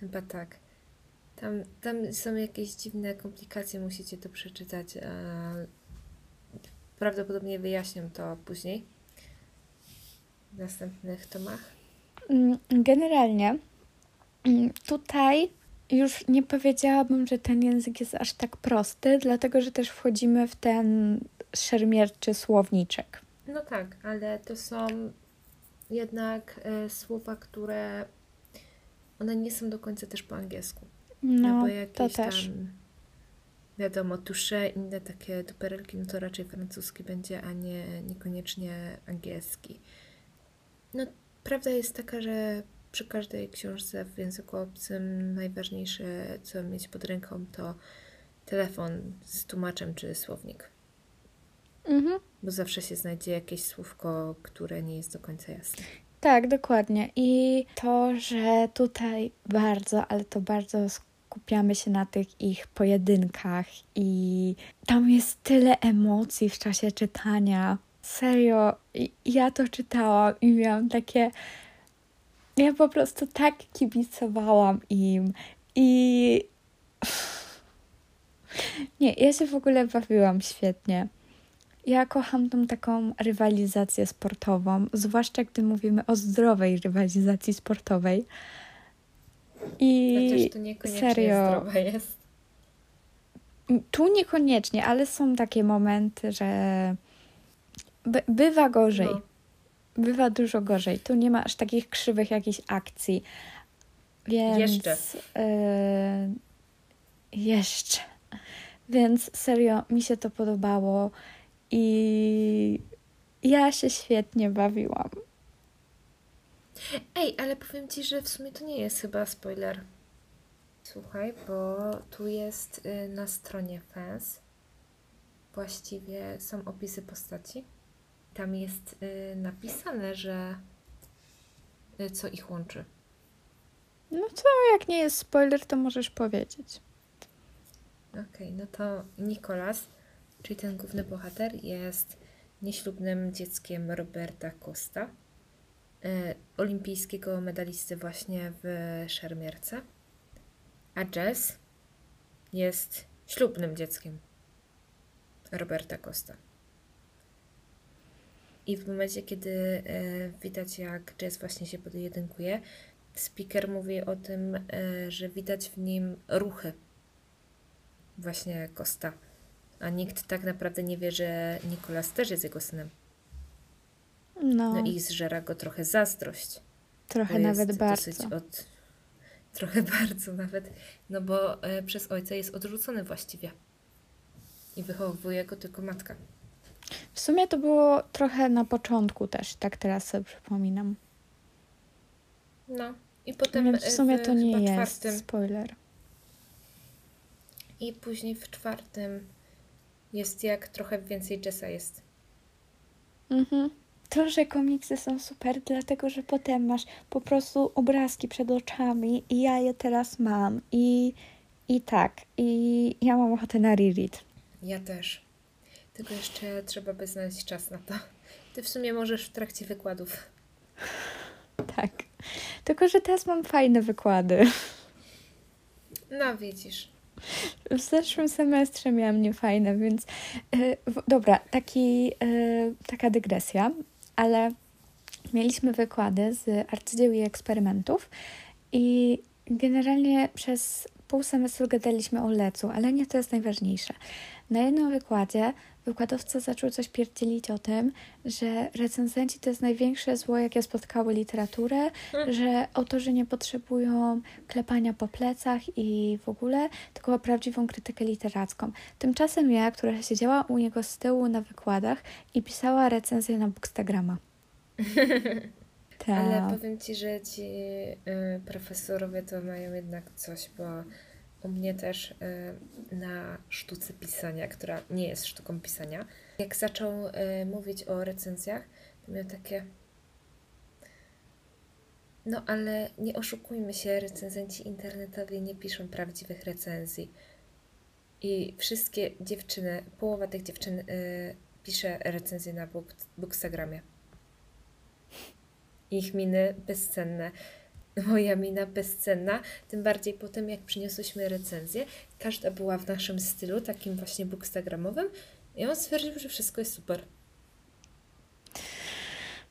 Chyba tak. Tam, tam są jakieś dziwne komplikacje, musicie to przeczytać. Prawdopodobnie wyjaśnię to później. W następnych tomach. Mm, Generalnie mm, tutaj już nie powiedziałabym, że ten język jest aż tak prosty, dlatego że też wchodzimy w ten szermierczy słowniczek. No tak, ale to są jednak e, słowa, które one nie są do końca też po angielsku. No, bo to jakieś też. tam wiadomo, tusze, inne takie duperelki, no to raczej francuski będzie, a nie niekoniecznie angielski. No, prawda jest taka, że przy każdej książce w języku obcym najważniejsze, co mieć pod ręką, to telefon z tłumaczem czy słownik. Mhm. Bo zawsze się znajdzie jakieś słówko, które nie jest do końca jasne. Tak, dokładnie. I to, że tutaj bardzo, ale to bardzo skupiamy się na tych ich pojedynkach i tam jest tyle emocji w czasie czytania. Serio, ja to czytałam i miałam takie. Ja po prostu tak kibicowałam im i. *laughs* Nie, ja się w ogóle bawiłam świetnie. Ja kocham tą taką rywalizację sportową, zwłaszcza gdy mówimy o zdrowej rywalizacji sportowej. I Chociaż to niekoniecznie serio. zdrowe jest. tu niekoniecznie, ale są takie momenty, że by, bywa gorzej. No. bywa dużo gorzej. Tu nie ma aż takich krzywych jakichś akcji. Więc. Jeszcze. e, jeszcze. Więc serio, mi się to podobało i ja się świetnie bawiłam. Ej, ale powiem ci, że w sumie to nie jest chyba spoiler. Słuchaj, bo tu jest y, na stronie fans. Właściwie są opisy postaci. Tam jest y, napisane, że y, co ich łączy. No to jak nie jest spoiler, to możesz powiedzieć. Okej, no to Nicolas, czyli ten główny bohater, jest nieślubnym dzieckiem Roberta Costa, olimpijskiego medalisty właśnie w szermierce. A Jess jest ślubnym dzieckiem Roberta Costa. I w momencie, kiedy e, widać, jak Jess właśnie się pojedynkuje, speaker mówi o tym, e, że widać w nim ruchy właśnie Costa. A nikt tak naprawdę nie wie, że Nikolas też jest jego synem. No, No i zżera go trochę zazdrość. trochę nawet bardzo. dosyć Od... Trochę *laughs* bardzo nawet, no bo e, przez ojca jest odrzucony właściwie. I wychowuje go tylko matka. W sumie to było trochę na początku też, tak teraz sobie przypominam. No. I potem Więc w e, sumie to nie jest czwartym, spoiler. I później w czwartym jest jak trochę więcej Jessa jest. Mhm. To, że komiksy są super, dlatego że potem masz po prostu obrazki przed oczami i ja je teraz mam i, i tak, i ja mam ochotę na reread. Ja też. Tylko jeszcze trzeba by znaleźć czas na to. Ty w sumie możesz w trakcie wykładów. Tak. Tylko, że teraz mam fajne wykłady. No widzisz. W zeszłym semestrze miałam niefajne, więc yy, dobra, taki, yy, taka dygresja, ale mieliśmy wykłady z arcydzieł i eksperymentów i generalnie przez pół semestru gadaliśmy o lecu, ale nie to jest najważniejsze. Na jednym wykładzie wykładowca zaczął coś pierdzielić o tym, że recenzenci to jest największe zło, jakie spotkały literaturę, że autorzy nie potrzebują klepania po plecach i w ogóle, tylko prawdziwą krytykę literacką. Tymczasem ja, która siedziała u niego z tyłu na wykładach i pisała recenzję na Bookstagrama. *laughs* Ale Tak. powiem Ci, że ci y, profesorowie to mają jednak coś, bo u mnie też y, na sztuce pisania, która nie jest sztuką pisania, jak zaczął y, mówić o recenzjach, to miał takie. No ale nie oszukujmy się, recenzenci internetowi nie piszą prawdziwych recenzji. I wszystkie dziewczyny, połowa tych dziewczyn y, pisze recenzje na book, Bookstagramie. Ich miny bezcenne. Moja mina bezcenna, tym bardziej po tym, jak przyniosłyśmy recenzję. Każda była w naszym stylu, takim właśnie bookstagramowym. I on stwierdził, że wszystko jest super.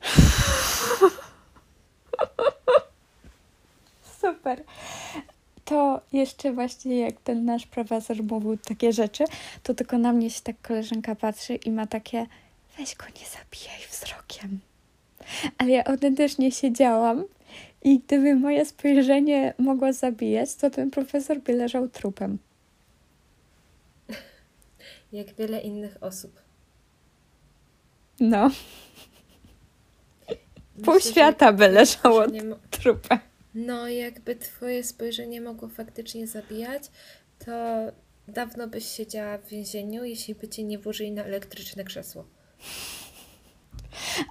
*laughs* Super. To jeszcze właśnie jak ten nasz profesor mówił takie rzeczy, to tylko na mnie się tak koleżanka patrzy i ma takie weź go nie zabijaj wzrokiem. Ale ja autentycznie siedziałam i gdyby moje spojrzenie mogło zabijać, to ten profesor by leżał trupem. *laughs* Jak wiele innych osób. No, *laughs* pół Myślę, że świata by leżało mo- trupem. No, jakby twoje spojrzenie mogło faktycznie zabijać, to dawno byś siedziała w więzieniu, jeśli by cię nie włożyli na elektryczne krzesło.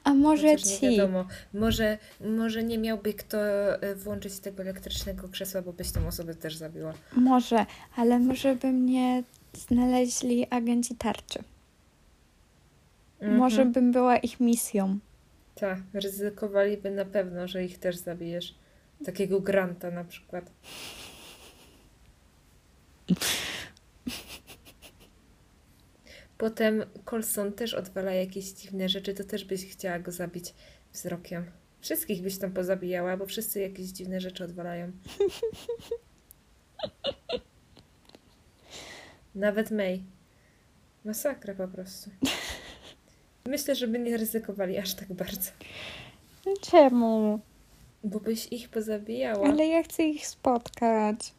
A może Chociaż nie ci, wiadomo, może, może nie miałby kto e, włączyć tego elektrycznego krzesła, bo byś tą osobę też zabiła. może, ale może by mnie znaleźli agenci tarczy. Może bym była ich misją. Tak, ryzykowaliby na pewno, że ich też zabijesz. Takiego Granta na przykład. Potem Colson też odwala jakieś dziwne rzeczy, to też byś chciała go zabić wzrokiem. Wszystkich byś tam pozabijała, bo wszyscy jakieś dziwne rzeczy odwalają. *laughs* Nawet May. Masakra po prostu. Myślę, żeby nie ryzykowali aż tak bardzo. Czemu? Bo byś ich pozabijała. Ale ja chcę ich spotkać.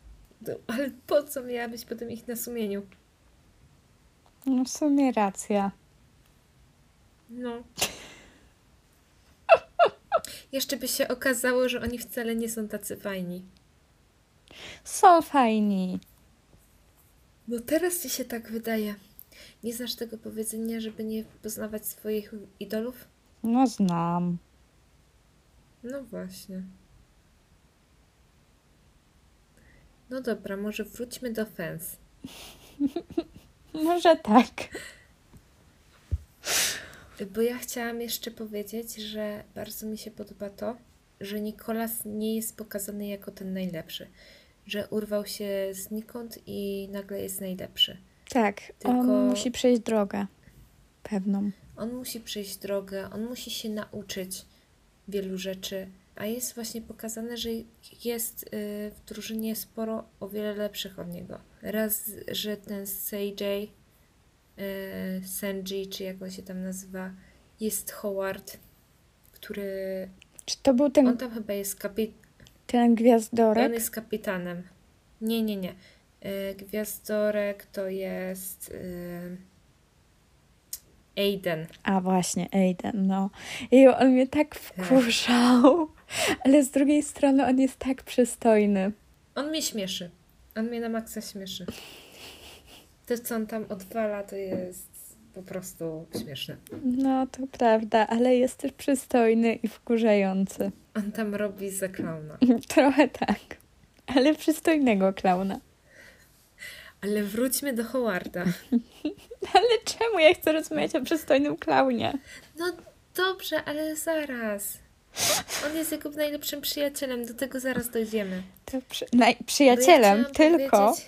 No, ale po co miałabyś potem ich na sumieniu? No w sumie racja. No. Jeszcze by się okazało, że oni wcale nie są tacy fajni. Są fajni. No teraz ci się tak wydaje. Nie znasz tego powiedzenia, żeby nie poznawać swoich idolów? No znam. No właśnie. No dobra, może wróćmy do fans. *laughs* Może tak. Bo ja chciałam jeszcze powiedzieć, że bardzo mi się podoba to, że Nikolas nie jest pokazany jako ten najlepszy. Że urwał się znikąd i nagle jest najlepszy. Tak, Tylko- on musi przejść drogę. Pewną. On musi przejść drogę, on musi się nauczyć wielu rzeczy, a jest właśnie pokazane, że jest y, w drużynie sporo o wiele lepszych od niego. Raz, że ten CJ, y, Senji, czy jak on się tam nazywa, jest Howard, który. Czy to był ten, On tam chyba jest kapi- ten On gwiazdorek? jest kapitanem. Nie, nie, nie. Y, Gwiazdorek to jest. Y, Aiden. A właśnie, Aiden, no. I on mnie tak wkurzał. Ale z drugiej strony on jest tak przystojny. On mnie śmieszy. On mnie na maksa śmieszy. To, co on tam odwala, to jest po prostu śmieszne. No, to prawda, ale jest też przystojny i wkurzający. On tam robi za klauna. *laughs* Trochę tak. Ale przystojnego klauna. Ale wróćmy do Howarda. *laughs* Ale czemu ja chcę rozmawiać o przystojnym klaunie? No dobrze, ale zaraz. On jest jego najlepszym przyjacielem, do tego zaraz dojdziemy. To przy... naj- przyjacielem, ja tylko, powiedzieć-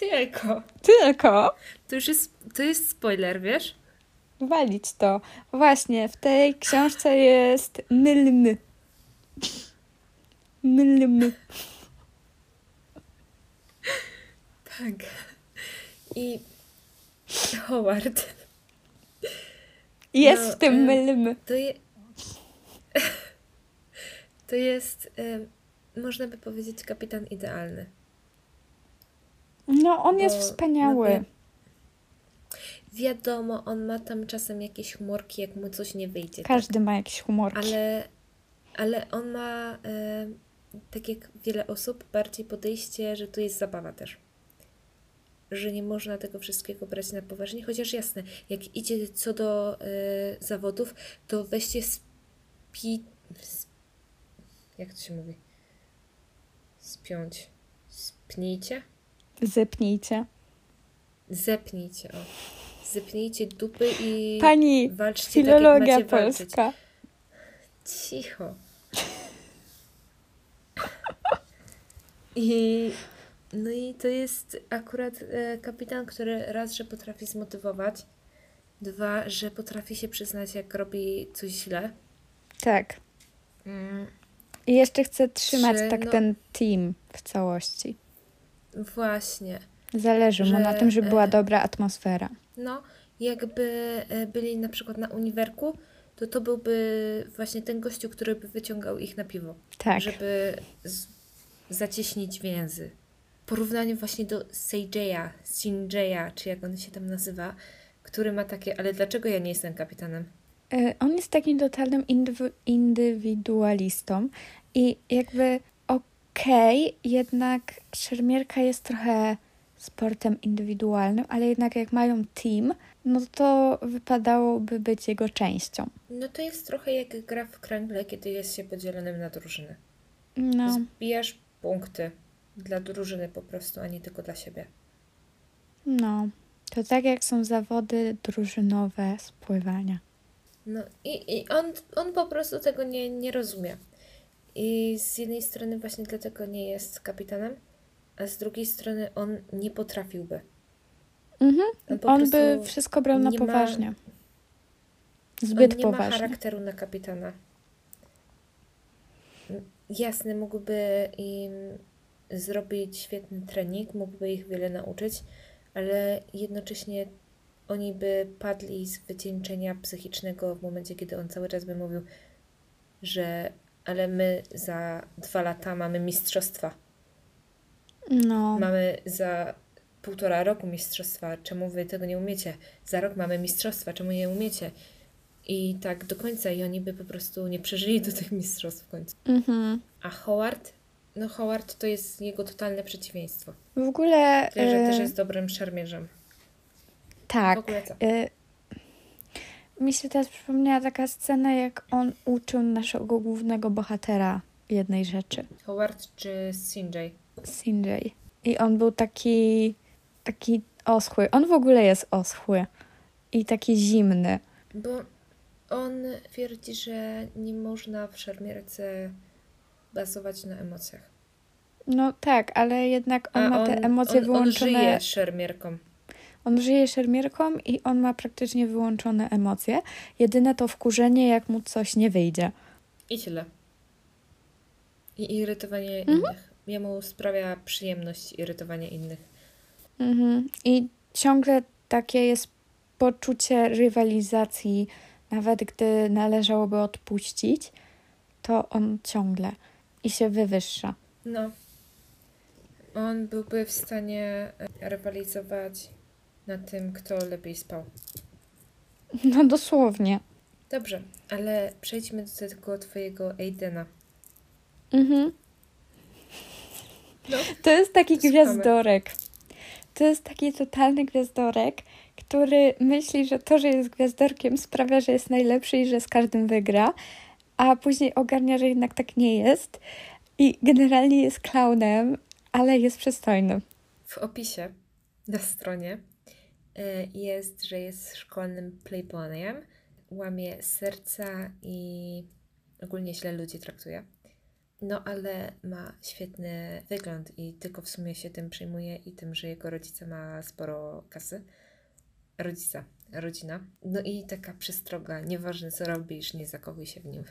Tylko. tylko To już jest, to jest spoiler, wiesz? walić to. Właśnie, w tej książce jest mylny. Mylny. Tak. I Howard Jest No, w tym mylny. To, je... to jest, em, można by powiedzieć, kapitan idealny. No, on jest bo wspaniały. nawet- Wiadomo, on ma tam czasem jakieś humorki, jak mu coś nie wyjdzie. Każdy ma jakieś humorki. Tak? Ale, ale on ma, em, tak jak wiele osób, bardziej podejście, że to jest zabawa też. Że nie można tego wszystkiego brać na poważnie, chociaż jasne, jak idzie co do e, zawodów, to weźcie spi... sp- Jak to się mówi? Spiąć. Spnijcie? Zepnijcie. Zepnijcie, o. Zepnijcie dupy i Pani walczcie filologia tak, macie walczyć. polska. Cicho. *laughs* I no i to jest akurat e, kapitan, który raz, że potrafi zmotywować, dwa, że potrafi się przyznać, jak robi coś źle. Tak. Mm, I jeszcze chcę trzymać Trzy, tak no- ten team w całości. właśnie. Zależy mu Że, na tym, żeby była e, dobra atmosfera. No, jakby e, byli na przykład na uniwerku, to to byłby właśnie ten gościu, który by wyciągał ich na piwo. Tak. żeby z- zacieśnić więzy. Porównanie właśnie do Seijeya, Shinjeya, czy jak on się tam nazywa, który ma takie, ale dlaczego ja nie jestem kapitanem? E, On jest takim totalnym indywi- indywidualistą i jakby okej, jednak szermierka jest trochę sportem indywidualnym, ale jednak jak mają team, no to wypadałoby być jego częścią. No to jest trochę jak gra w kręgle, kiedy jest się podzielonym na drużyny. No, Zbijasz punkty dla drużyny po prostu, a nie tylko dla siebie. no. To tak jak są zawody drużynowe z pływania. No i, i on, on po prostu tego nie, nie rozumie. I z jednej strony właśnie dlatego nie jest kapitanem, a z drugiej strony on nie potrafiłby. Mhm. On po On by wszystko brał na nie ma- poważnie. Zbyt on nie ma poważnie. charakteru na kapitana. Jasne, mógłby im zrobić świetny trening, mógłby ich wiele nauczyć, ale jednocześnie oni by padli z wycieńczenia psychicznego w momencie, kiedy on cały czas by mówił, że ale my za dwa lata mamy mistrzostwa. No, Mamy za półtora roku mistrzostwa. Czemu wy tego nie umiecie? Za rok mamy mistrzostwa. Czemu nie umiecie? I tak do końca. I oni by po prostu nie przeżyli do tych mistrzostw w końcu. mhm. A Howard? No Howard to jest jego totalne przeciwieństwo. W ogóle... Tyle, że też jest dobrym szermierzem. Tak. Y, mi się teraz przypomniała taka scena, jak on uczył naszego głównego bohatera jednej rzeczy. Howard czy Sinjay? Sinjay. I on był taki, taki oschły. On w ogóle jest oschły. I taki zimny. Bo on twierdzi, że nie można w szermierce bazować na emocjach. No tak, ale jednak on A ma te emocje on, wyłączone. On żyje szermierką. On żyje szermierką i on ma praktycznie wyłączone emocje. Jedyne to wkurzenie, jak mu coś nie wyjdzie. I tyle. I irytowanie Mhm. innych. Jemu sprawia przyjemność irytowanie innych. Mhm. I ciągle takie jest poczucie rywalizacji, nawet gdy należałoby odpuścić, to on ciągle i się wywyższa. No. On byłby w stanie e, rywalizować na tym, kto lepiej spał. No dosłownie. Dobrze, ale przejdźmy do tego twojego Aidena. Mhm. No. To jest taki Słuchamy. gwiazdorek. To jest taki totalny gwiazdorek, który myśli, że to, że jest gwiazdorkiem sprawia, że jest najlepszy i że z każdym wygra, a później ogarnia, że jednak tak nie jest i generalnie jest klaunem, ale jest przystojny. W opisie na stronie jest, że jest szkolnym playboyem, łamie serca i ogólnie źle ludzi traktuje. No ale ma świetny wygląd i tylko w sumie się tym przejmuje i tym, że jego rodzice ma sporo kasy. Rodzica, rodzina. No i taka przestroga, nieważne co robisz, nie zakochuj się w nim.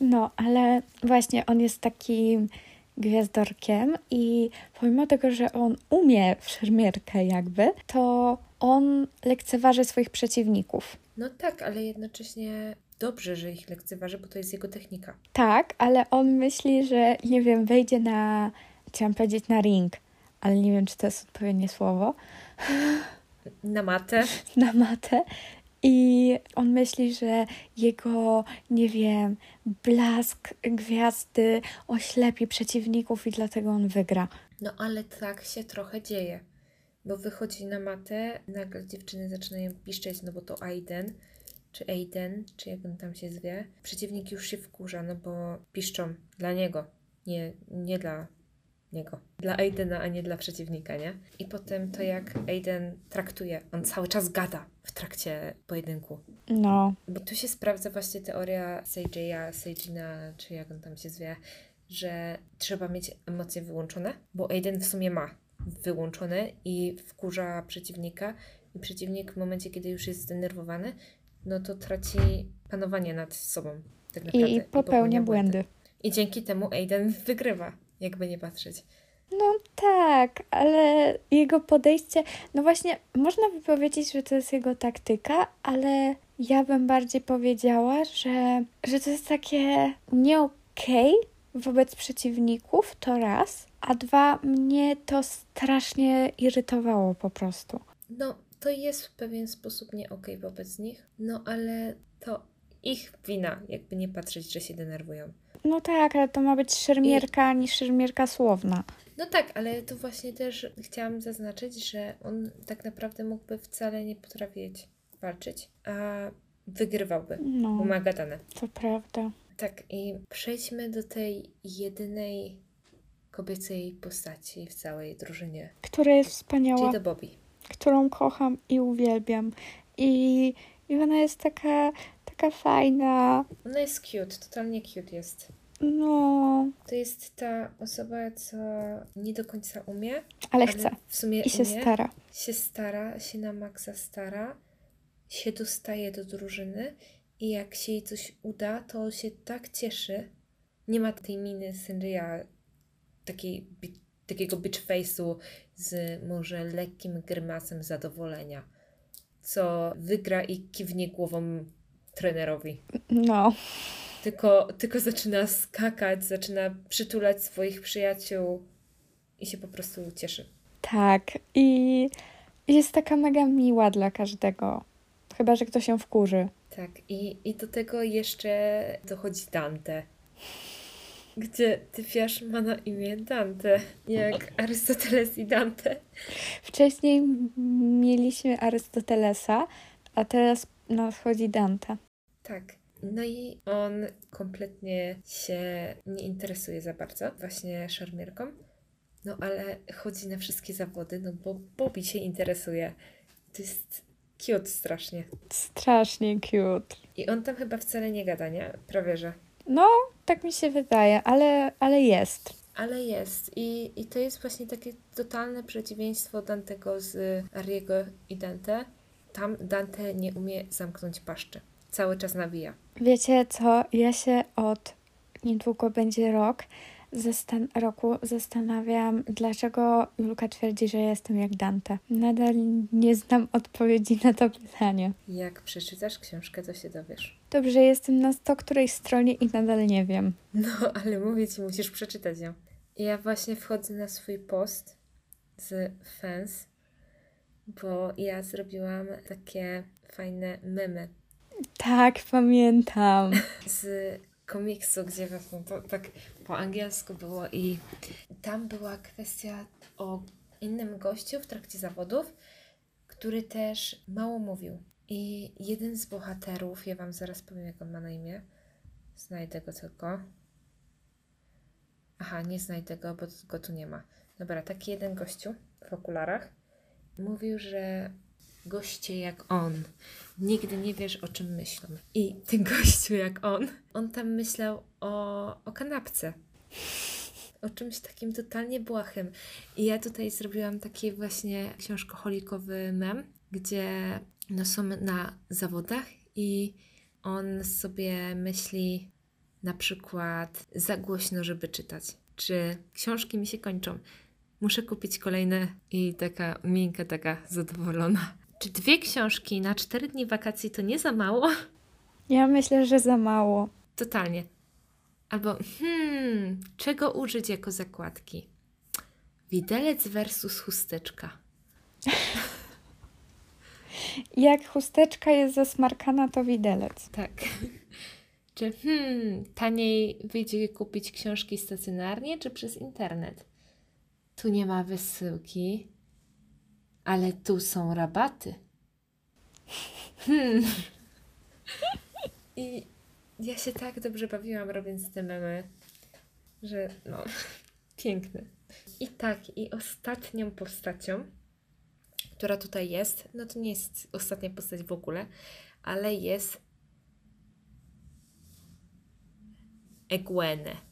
No, ale właśnie on jest takim gwiazdorkiem i pomimo tego, że on umie w szermierkę jakby, to on lekceważy swoich przeciwników. No tak, ale jednocześnie dobrze, że ich lekceważy, bo to jest jego technika. Tak, ale on myśli, że nie wiem, wejdzie na, chciałam powiedzieć na ring, ale nie wiem, czy to jest odpowiednie słowo, *laughs* Na matę *laughs* na matę i on myśli, że jego, nie wiem, blask gwiazdy oślepi przeciwników i dlatego on wygra. No ale tak się trochę dzieje. Bo wychodzi na matę, nagle dziewczyny zaczynają piszczeć, no bo to Aiden, czy Aiden, czy jak on tam się zwie. Przeciwnik już się wkurza, no bo piszczą dla niego, nie, nie dla niego. Dla Aidena, a nie dla przeciwnika, nie? I potem to jak Aiden traktuje, on cały czas gada w trakcie pojedynku. No, Bo tu się sprawdza właśnie teoria Seiji'a, Seijina, czy jak on tam się zwie, że trzeba mieć emocje wyłączone, bo Aiden w sumie ma wyłączone i wkurza przeciwnika i przeciwnik w momencie, kiedy już jest zdenerwowany, no to traci panowanie nad sobą. Tak naprawdę. i popełnia błędy. I dzięki temu Aiden wygrywa, jakby nie patrzeć. No tak, ale jego podejście, no właśnie, można by powiedzieć, że to jest jego taktyka, ale ja bym bardziej powiedziała, że, że to jest takie nie okej wobec przeciwników, to raz, a dwa, mnie to strasznie irytowało po prostu. No, to jest w pewien sposób nie okej wobec nich, no ale to ich wina, jakby nie patrzeć, że się denerwują. No tak, ale to ma być szermierka niż szermierka słowna. No tak, ale to właśnie też chciałam zaznaczyć, że on tak naprawdę mógłby wcale nie potrafić walczyć, a wygrywałby, No, ma gadane. to prawda. Tak, i przejdźmy do tej jedynej kobiecej postaci w całej drużynie, Która jest czyli wspaniała. do Bobby. którą kocham i uwielbiam. I, i ona jest taka, taka fajna. Ona jest cute, totalnie cute jest. No, To jest ta osoba, co nie do końca umie, ale chce. w sumie I się umie. stara. się stara, się na maksa stara, się dostaje do drużyny i jak się jej coś uda, to się tak cieszy. Nie ma tej miny Synria, takiej, bi- takiego bitch face'u z może lekkim grymasem zadowolenia. co wygra i kiwnie głową trenerowi. No. Tylko, tylko zaczyna skakać, zaczyna przytulać swoich przyjaciół i się po prostu cieszy. Tak. I jest taka mega miła dla każdego. Chyba, że ktoś się wkurzy. Tak, i, i do tego jeszcze dochodzi Dante. *laughs* Gdzie typiarz ma na imię Dante, jak *laughs* Arystoteles i Dante. Wcześniej mieliśmy Arystotelesa, a teraz nadchodzi Dante. Tak. No i on kompletnie się nie interesuje za bardzo właśnie szermierką. No ale chodzi na wszystkie zawody, no bo Bobby się interesuje. To jest cute strasznie. Strasznie cute. I on tam chyba wcale nie gada, nie? Prawie że. No, tak mi się wydaje, ale, ale jest. Ale jest. I, I to jest właśnie takie totalne przeciwieństwo Dantego z Ariego i Dante. Tam Dante nie umie zamknąć paszczy. Cały czas nawija. Wiecie co? Ja się od niedługo będzie rok zastan- roku zastanawiam, dlaczego Julka twierdzi, że jestem jak Dante. Nadal nie znam odpowiedzi na to pytanie. Jak przeczytasz książkę, to się dowiesz. Dobrze, jestem na sto której stronie i nadal nie wiem. No, ale mówię ci, musisz przeczytać ją. Ja właśnie wchodzę na swój post z fans, bo ja zrobiłam takie fajne memy Tak, pamiętam. *laughs* z komiksu, gdzie właśnie to tak po angielsku było i tam była kwestia o innym gościu w trakcie zawodów, który też mało mówił. I jeden z bohaterów, ja wam zaraz powiem, jak on ma na imię, znajdę go tylko. Aha, nie znajdę go, bo go tu nie ma. Dobra, taki jeden gościu w okularach mówił, że goście jak on, nigdy nie wiesz o czym myślą. I ten *laughs* gościu jak on, on tam myślał o, o kanapce. O czymś takim totalnie błahym. I ja tutaj zrobiłam taki właśnie książkoholikowy mem, gdzie no są na zawodach i on sobie myśli na przykład za głośno, żeby czytać. Czy książki mi się kończą? Muszę kupić kolejne i taka miękka, taka zadowolona. Czy dwie książki na cztery dni wakacji to nie za mało? Ja myślę, że za mało. Totalnie. Albo, hmm, czego użyć jako zakładki? Widelec versus chusteczka. *laughs* Jak chusteczka jest zasmarkana, to widelec. Tak. Czy hmm, taniej wyjdzie kupić książki stacjonarnie czy przez internet? Tu nie ma wysyłki, ale tu są rabaty. Hmm. *laughs* I ja się tak dobrze bawiłam robiąc te memy, że no, *laughs* piękne. I tak, i ostatnią postacią, która tutaj jest, no to nie jest ostatnia postać w ogóle, ale jest Egwene.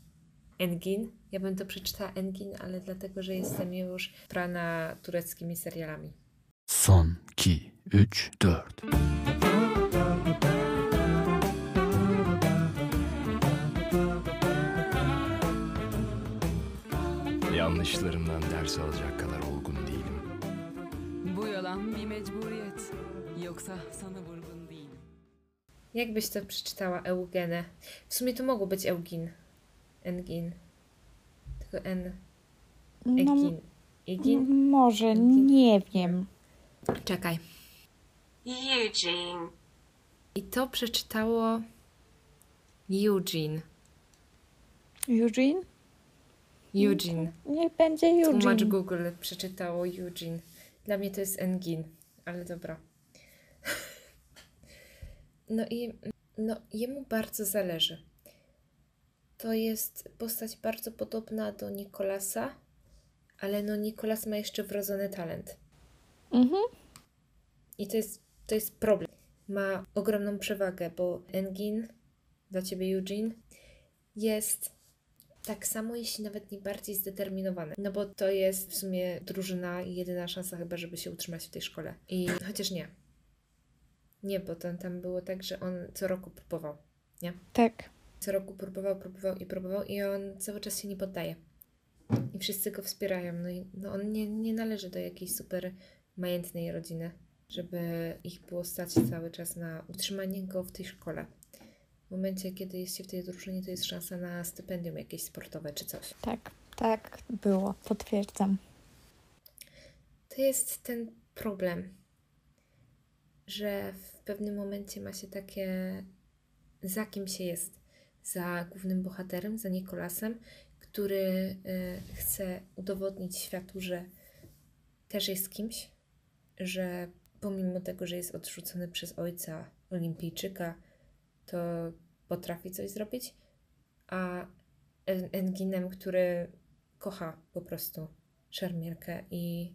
Engin. Ja bym to przeczytała Engin, ale dlatego, że jestem już prana tureckimi serialami. Son 2 3 4 Yanlışlarımdan ders alacak kadar olgun değilim. Bu yalan bir mecburiyet. Yoksa sana vurgun değilim. Jak byś to przeczytała Eugene? W sumie to mogło być Eugin. Engin. Tylko N. No, Egin. Egin? m- może, Egin? nie wiem. Czekaj. Eugene, I to przeczytało Eugene. Eugene? Eugene. Niech będzie Tłumacz Eugene. Google przeczytało Eugene. Dla mnie to jest Engin, ale dobra. *laughs* No i no, jemu bardzo zależy. To jest postać bardzo podobna do Nikolasa, ale no Nikolas ma jeszcze wrodzony talent. Mhm. I to jest, to jest problem. Ma ogromną przewagę, bo Engin, dla ciebie Eugene, jest tak samo, jeśli nawet nie bardziej zdeterminowany. No bo to jest w sumie drużyna i jedyna szansa chyba, żeby się utrzymać w tej szkole. I chociaż nie. Nie, bo tam, tam było tak, że on co roku próbował. Nie? Tak. Co roku próbował, próbował i próbował i on cały czas się nie poddaje. I wszyscy go wspierają. No i no on nie, nie należy do jakiejś super majętnej rodziny, żeby ich było stać cały czas na utrzymanie go w tej szkole. W momencie, kiedy jesteście w tej drużynie, to jest szansa na stypendium jakieś sportowe czy coś. Tak, tak było, potwierdzam. To jest ten problem, że w pewnym momencie ma się takie, za kim się jest. Za głównym bohaterem, za Nikolasem, który y, chce udowodnić światu, że też jest kimś, że pomimo tego, że jest odrzucony przez ojca olimpijczyka, to potrafi coś zrobić, a En- Enginem, który kocha po prostu szermierkę i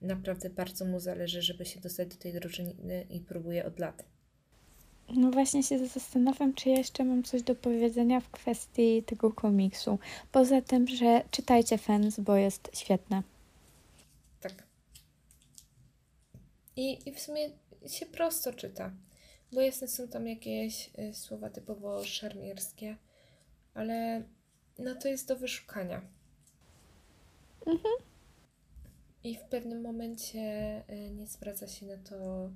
naprawdę bardzo mu zależy, żeby się dostać do tej drużyny i próbuje od lat. No właśnie się zastanawiam, czy ja jeszcze mam coś do powiedzenia w kwestii tego komiksu. Poza tym, że czytajcie fans, bo jest świetne. Tak. I, I w sumie się prosto czyta, bo jasne są tam jakieś y, słowa typowo szermierskie, ale no to jest do wyszukania. I w pewnym momencie y, nie zwraca się na to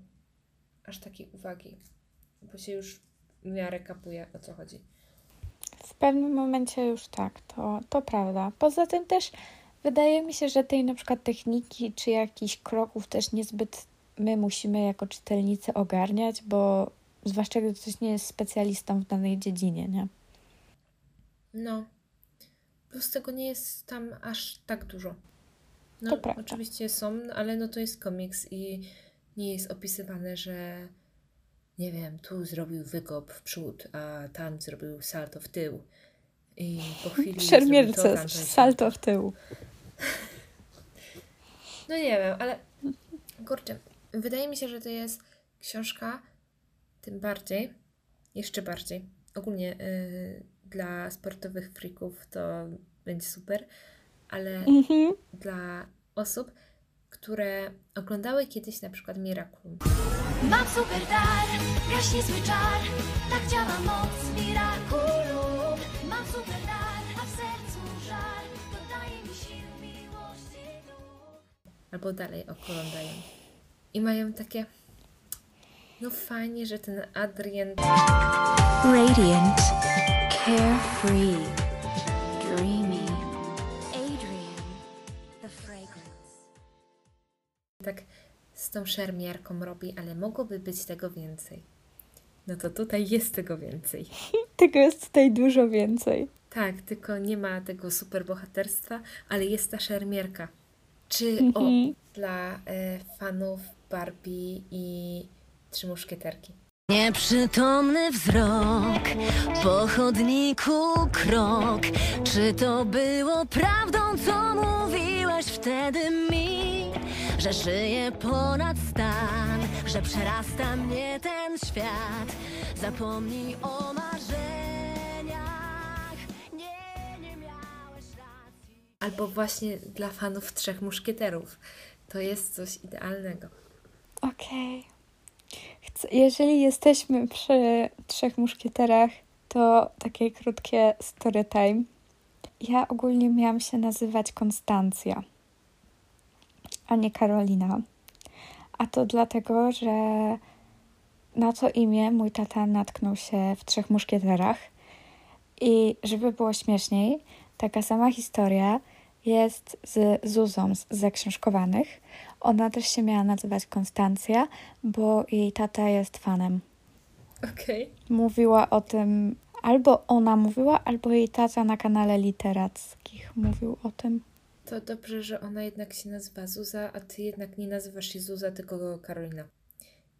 aż takiej uwagi, bo się już w miarę kapuje o co chodzi. W pewnym momencie już tak, to, to prawda. Poza tym też wydaje mi się, że tej na przykład techniki czy jakichś kroków też niezbyt my musimy jako czytelnicy ogarniać, bo zwłaszcza gdy ktoś nie jest specjalistą w danej dziedzinie, nie? No. Plus tego nie jest tam aż tak dużo. No, oczywiście są, ale no to jest komiks i nie jest opisywane, że nie wiem, tu zrobił wykop w przód, a tam zrobił salto w tył. I po *laughs* chwili to, Szermierce, salto w tył. *laughs* No nie wiem, ale kurczę, wydaje mi się, że to jest książka tym bardziej, jeszcze bardziej, ogólnie y, dla sportowych freaków to będzie super, ale Mhm. dla osób, które oglądały kiedyś na przykład Miraculum. Mam super dar, gaśnie zły czar. Tak działa moc Miraculum Mam super dar, a w sercu żar. Dodaje mi sił, miłości duch. Albo dalej oglądają. I mają takie, no fajnie, że ten Adrian Radiant, carefree, tą szermierką robi, ale mogłoby być tego więcej. No to tutaj jest tego więcej. *laughs* Tego jest tutaj dużo więcej. Tak, tylko nie ma tego superbohaterstwa, ale jest ta szermierka. Czy o, Mhm. dla e, fanów Barbie i Trzy Muszkieterki. Nieprzytomny wzrok, po chodniku krok. Czy to było prawdą, co mówiłeś wtedy mi? Że żyję ponad stan, że przerasta mnie ten świat. Zapomnij o marzeniach. Nie, nie miałeś racji. Albo właśnie dla fanów Trzech Muszkieterów. To jest coś idealnego. Okej. Chcę- Jeżeli jesteśmy przy Trzech Muszkieterach, to takie krótkie story time. Ja ogólnie miałam się nazywać Konstancja, a nie Karolina. A to dlatego, że na to imię mój tata natknął się w Trzech Muszkieterach. I żeby było śmieszniej, taka sama historia jest z Zuzą z Zaksiążkowanych. Ona też się miała nazywać Konstancja, bo jej tata jest fanem. Okej. Mówiła o tym, albo ona mówiła, albo jej tata na kanale literackich mówił o tym. To dobrze, że ona jednak się nazywa Zuza, a ty jednak nie nazywasz się Zuza, tylko Karolina.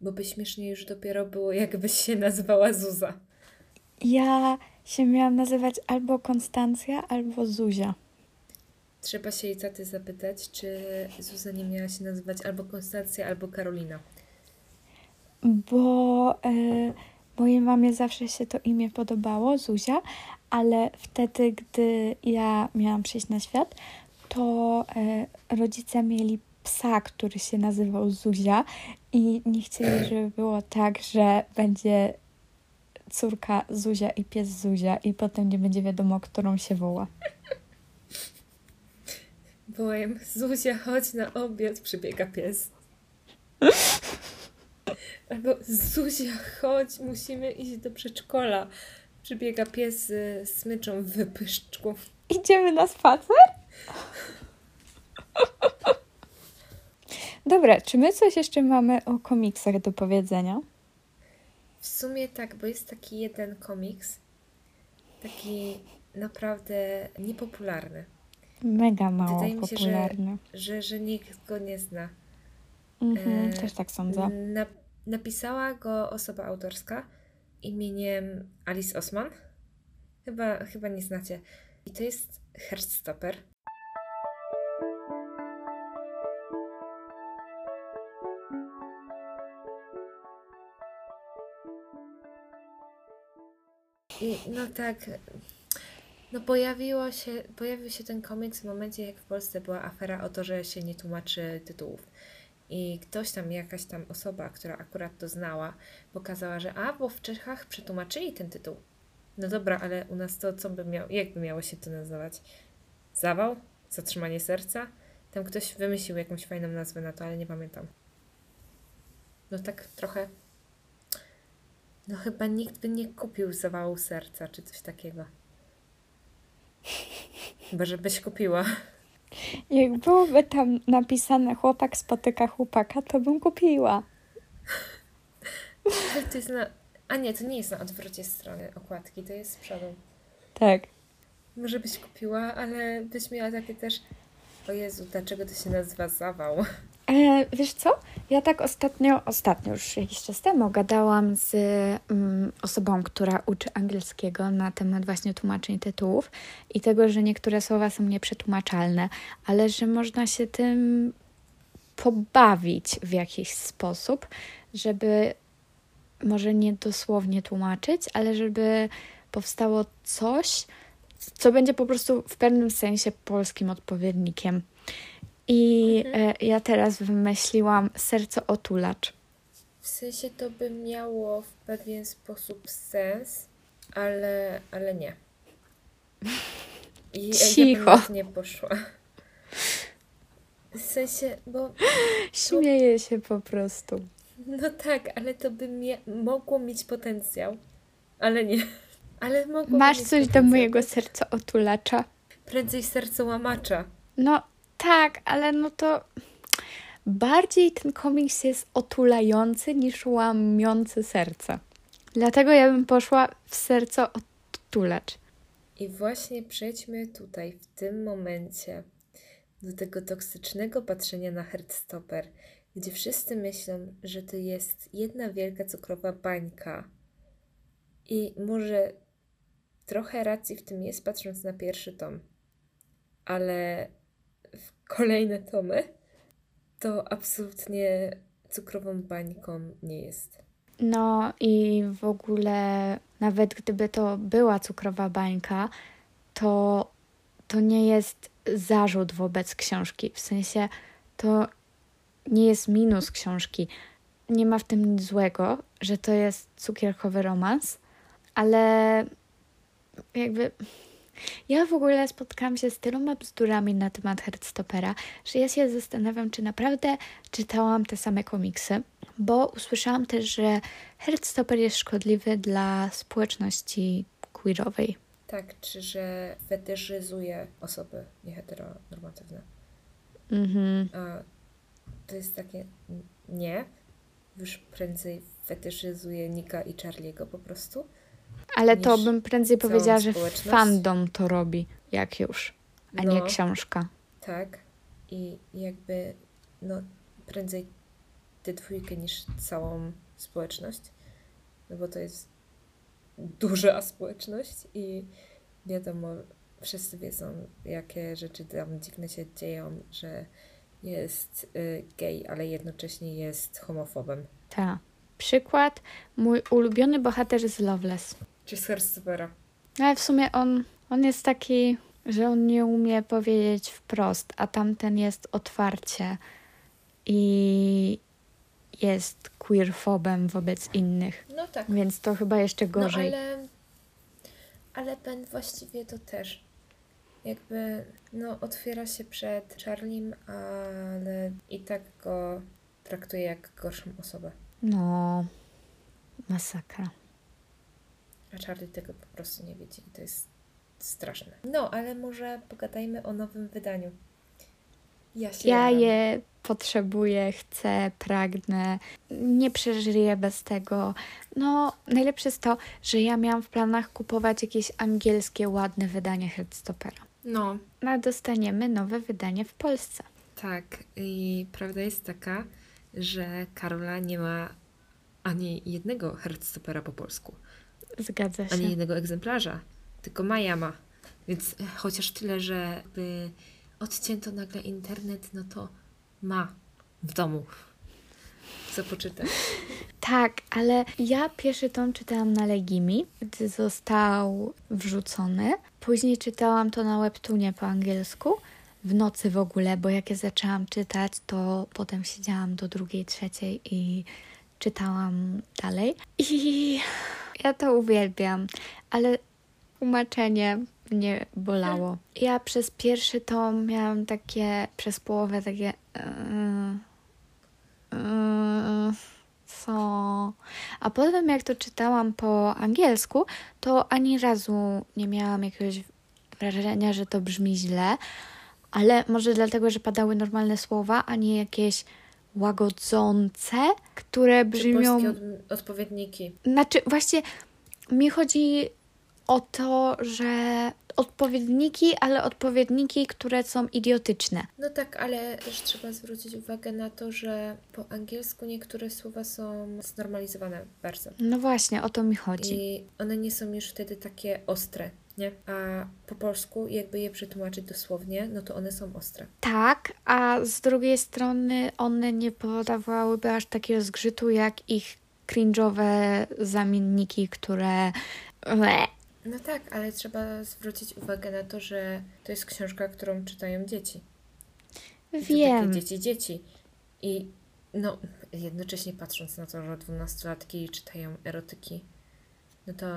Bo by śmiesznie już dopiero było, jakbyś się nazywała Zuza. Ja się miałam nazywać albo Konstancja, albo Zuzia. Trzeba się jej taty zapytać, czy Zuza nie miała się nazywać albo Konstancja, albo Karolina. bo e, mojej mamie zawsze się to imię podobało, Zuzia, ale wtedy, gdy ja miałam przyjść na świat, to e, rodzice mieli psa, który się nazywał Zuzia i nie chcieli, *clears throat* żeby było tak, że będzie córka Zuzia i pies Zuzia i potem nie będzie wiadomo, którą się woła. Wołają, Zuzia, chodź na obiad, przybiega pies. Albo Zuzia, chodź, musimy iść do przedszkola. Przybiega pies z smyczą w wypyszczku. Idziemy na spacer? Dobra, czy my coś jeszcze mamy o komiksach do powiedzenia? W sumie tak, bo jest taki jeden komiks, taki naprawdę niepopularny, Mega mało Wydaje mi się, że- popularny. że, że nikt go nie zna. Mhm, e, też tak sądzę. Na, napisała go osoba autorska imieniem Alice Osman. Chyba, chyba nie znacie. I to jest Heartstopper. No tak, no pojawiło się, pojawił się ten komiks w momencie, jak w Polsce była afera o to, że się nie tłumaczy tytułów. I ktoś tam, jakaś tam osoba, która akurat to znała, pokazała, że a, bo w Czechach przetłumaczyli ten tytuł. No dobra, ale u nas to co by miał, jak by miało się to nazywać? Zawał? Zatrzymanie serca? Tam ktoś wymyślił jakąś fajną nazwę na to, ale nie pamiętam. No tak trochę. No chyba nikt by nie kupił zawału serca czy coś takiego. Chyba, żebyś kupiła. Jak byłoby tam napisane chłopak spotyka chłopaka, to bym kupiła. To jest na... A nie, to nie jest na odwrocie strony okładki, to jest z przodu. Tak. Może byś kupiła, ale byś miała takie też... O Jezu, dlaczego to się nazywa zawał? E, wiesz co? Ja tak ostatnio, ostatnio już jakiś czas temu gadałam z mm, osobą, która uczy angielskiego na temat właśnie tłumaczeń tytułów i tego, że niektóre słowa są nieprzetłumaczalne, ale że można się tym pobawić w jakiś sposób, żeby może nie dosłownie tłumaczyć, ale żeby powstało coś, co będzie po prostu w pewnym sensie polskim odpowiednikiem. I e, ja teraz wymyśliłam serce otulacz. W sensie to by miało w pewien sposób sens, ale, ale nie. I Ja Cicho. to nie poszła. W sensie, bo Śmieję się po prostu. No tak, ale to by mia- mogło mieć potencjał. Ale nie. Ale mogło Masz coś do potencjał. mojego serca otulacza? Prędzej serce łamacza. No tak, ale no to bardziej ten komiks jest otulający niż łamiący serce. Dlatego ja bym poszła w serce otulacz. I właśnie przejdźmy tutaj, w tym momencie, do tego toksycznego patrzenia na Heartstopper, gdzie wszyscy myślą, że to jest jedna wielka cukrowa bańka. I może trochę racji w tym jest, patrząc na pierwszy tom, ale kolejne tomy to absolutnie cukrową bańką nie jest. No i w ogóle, nawet gdyby to była cukrowa bańka, to to nie jest zarzut wobec książki. W sensie to nie jest minus książki. Nie ma w tym nic złego, że to jest cukierkowy romans, ale jakby. Ja w ogóle spotkałam się z tyloma bzdurami na temat Heartstoppera, że ja się zastanawiam, czy naprawdę czytałam te same komiksy, bo usłyszałam też, że Heartstopper jest szkodliwy dla społeczności queerowej. Tak, czy że fetyszyzuje osoby nieheteronormatywne. Mhm. A to jest takie nie. Już prędzej fetyszyzuje Nika i Charlie'ego po prostu. Ale to bym prędzej powiedziała, że fandom to robi, jak już, a nie No. książka. Tak. I jakby no prędzej tę dwójkę niż całą społeczność. No bo to jest duża *laughs* społeczność i wiadomo, wszyscy wiedzą, jakie rzeczy tam dziwne się dzieją, że jest y, gej, ale jednocześnie jest homofobem. Ta. Przykład, mój ulubiony bohater z Loveless. Czy z Heartstoppera. No ale w sumie on, on jest taki, że on nie umie powiedzieć wprost, a tamten jest otwarcie i jest queerfobem wobec innych. No tak. Więc to chyba jeszcze gorzej. No ale, ale Ben właściwie to też. Jakby, no, otwiera się przed Charliem, ale i tak go traktuje jak gorszą osobę. No, masakra. A Charlie tego po prostu nie widzi i to jest straszne. No, ale może pogadajmy o nowym wydaniu. Ja się Ja je potrzebuję, chcę, pragnę. Nie przeżyję bez tego. No, najlepsze jest to, że ja miałam w planach kupować jakieś angielskie, ładne wydanie Heartstopera. No, No, a dostaniemy nowe wydanie w Polsce. tak. I prawda jest taka, że Karola nie ma ani jednego Heartstopera po polsku. Zgadza się. ani jednego egzemplarza, tylko Maja ma. Więc e, chociaż tyle, że by odcięto nagle internet, no to ma w domu co poczytać. Tak, ale ja pierwszy tom czytałam na Legimi, gdy został wrzucony. Później czytałam to na Webtunie po angielsku. W nocy w ogóle, bo jak ja zaczęłam czytać, to potem siedziałam do drugiej, trzeciej i czytałam dalej. I ja to uwielbiam, ale tłumaczenie mnie bolało. Ja przez pierwszy tom miałam takie, przez połowę takie... Yy, yy, co? A potem, jak to czytałam po angielsku, to ani razu nie miałam jakiegoś wrażenia, że to brzmi źle, ale może dlatego, że padały normalne słowa, a nie jakieś łagodzące, które Czy brzmią. polskie od, odpowiedniki. Znaczy, właśnie mi chodzi o to, że odpowiedniki, ale odpowiedniki, które są idiotyczne. No tak, ale też trzeba zwrócić uwagę na to, że po angielsku niektóre słowa są znormalizowane bardzo. No właśnie, o to mi chodzi. I one nie są już wtedy takie ostre, nie? A po polsku, jakby je przetłumaczyć dosłownie, no to one są ostre. Tak, a z drugiej strony one nie podawałyby aż takiego zgrzytu jak ich cringe'owe zamienniki, które. No tak, ale trzeba zwrócić uwagę na to, że to jest książka, którą czytają dzieci. Wiem. Takie dzieci, dzieci. I no, jednocześnie patrząc na to, że dwunastolatki czytają erotyki, no to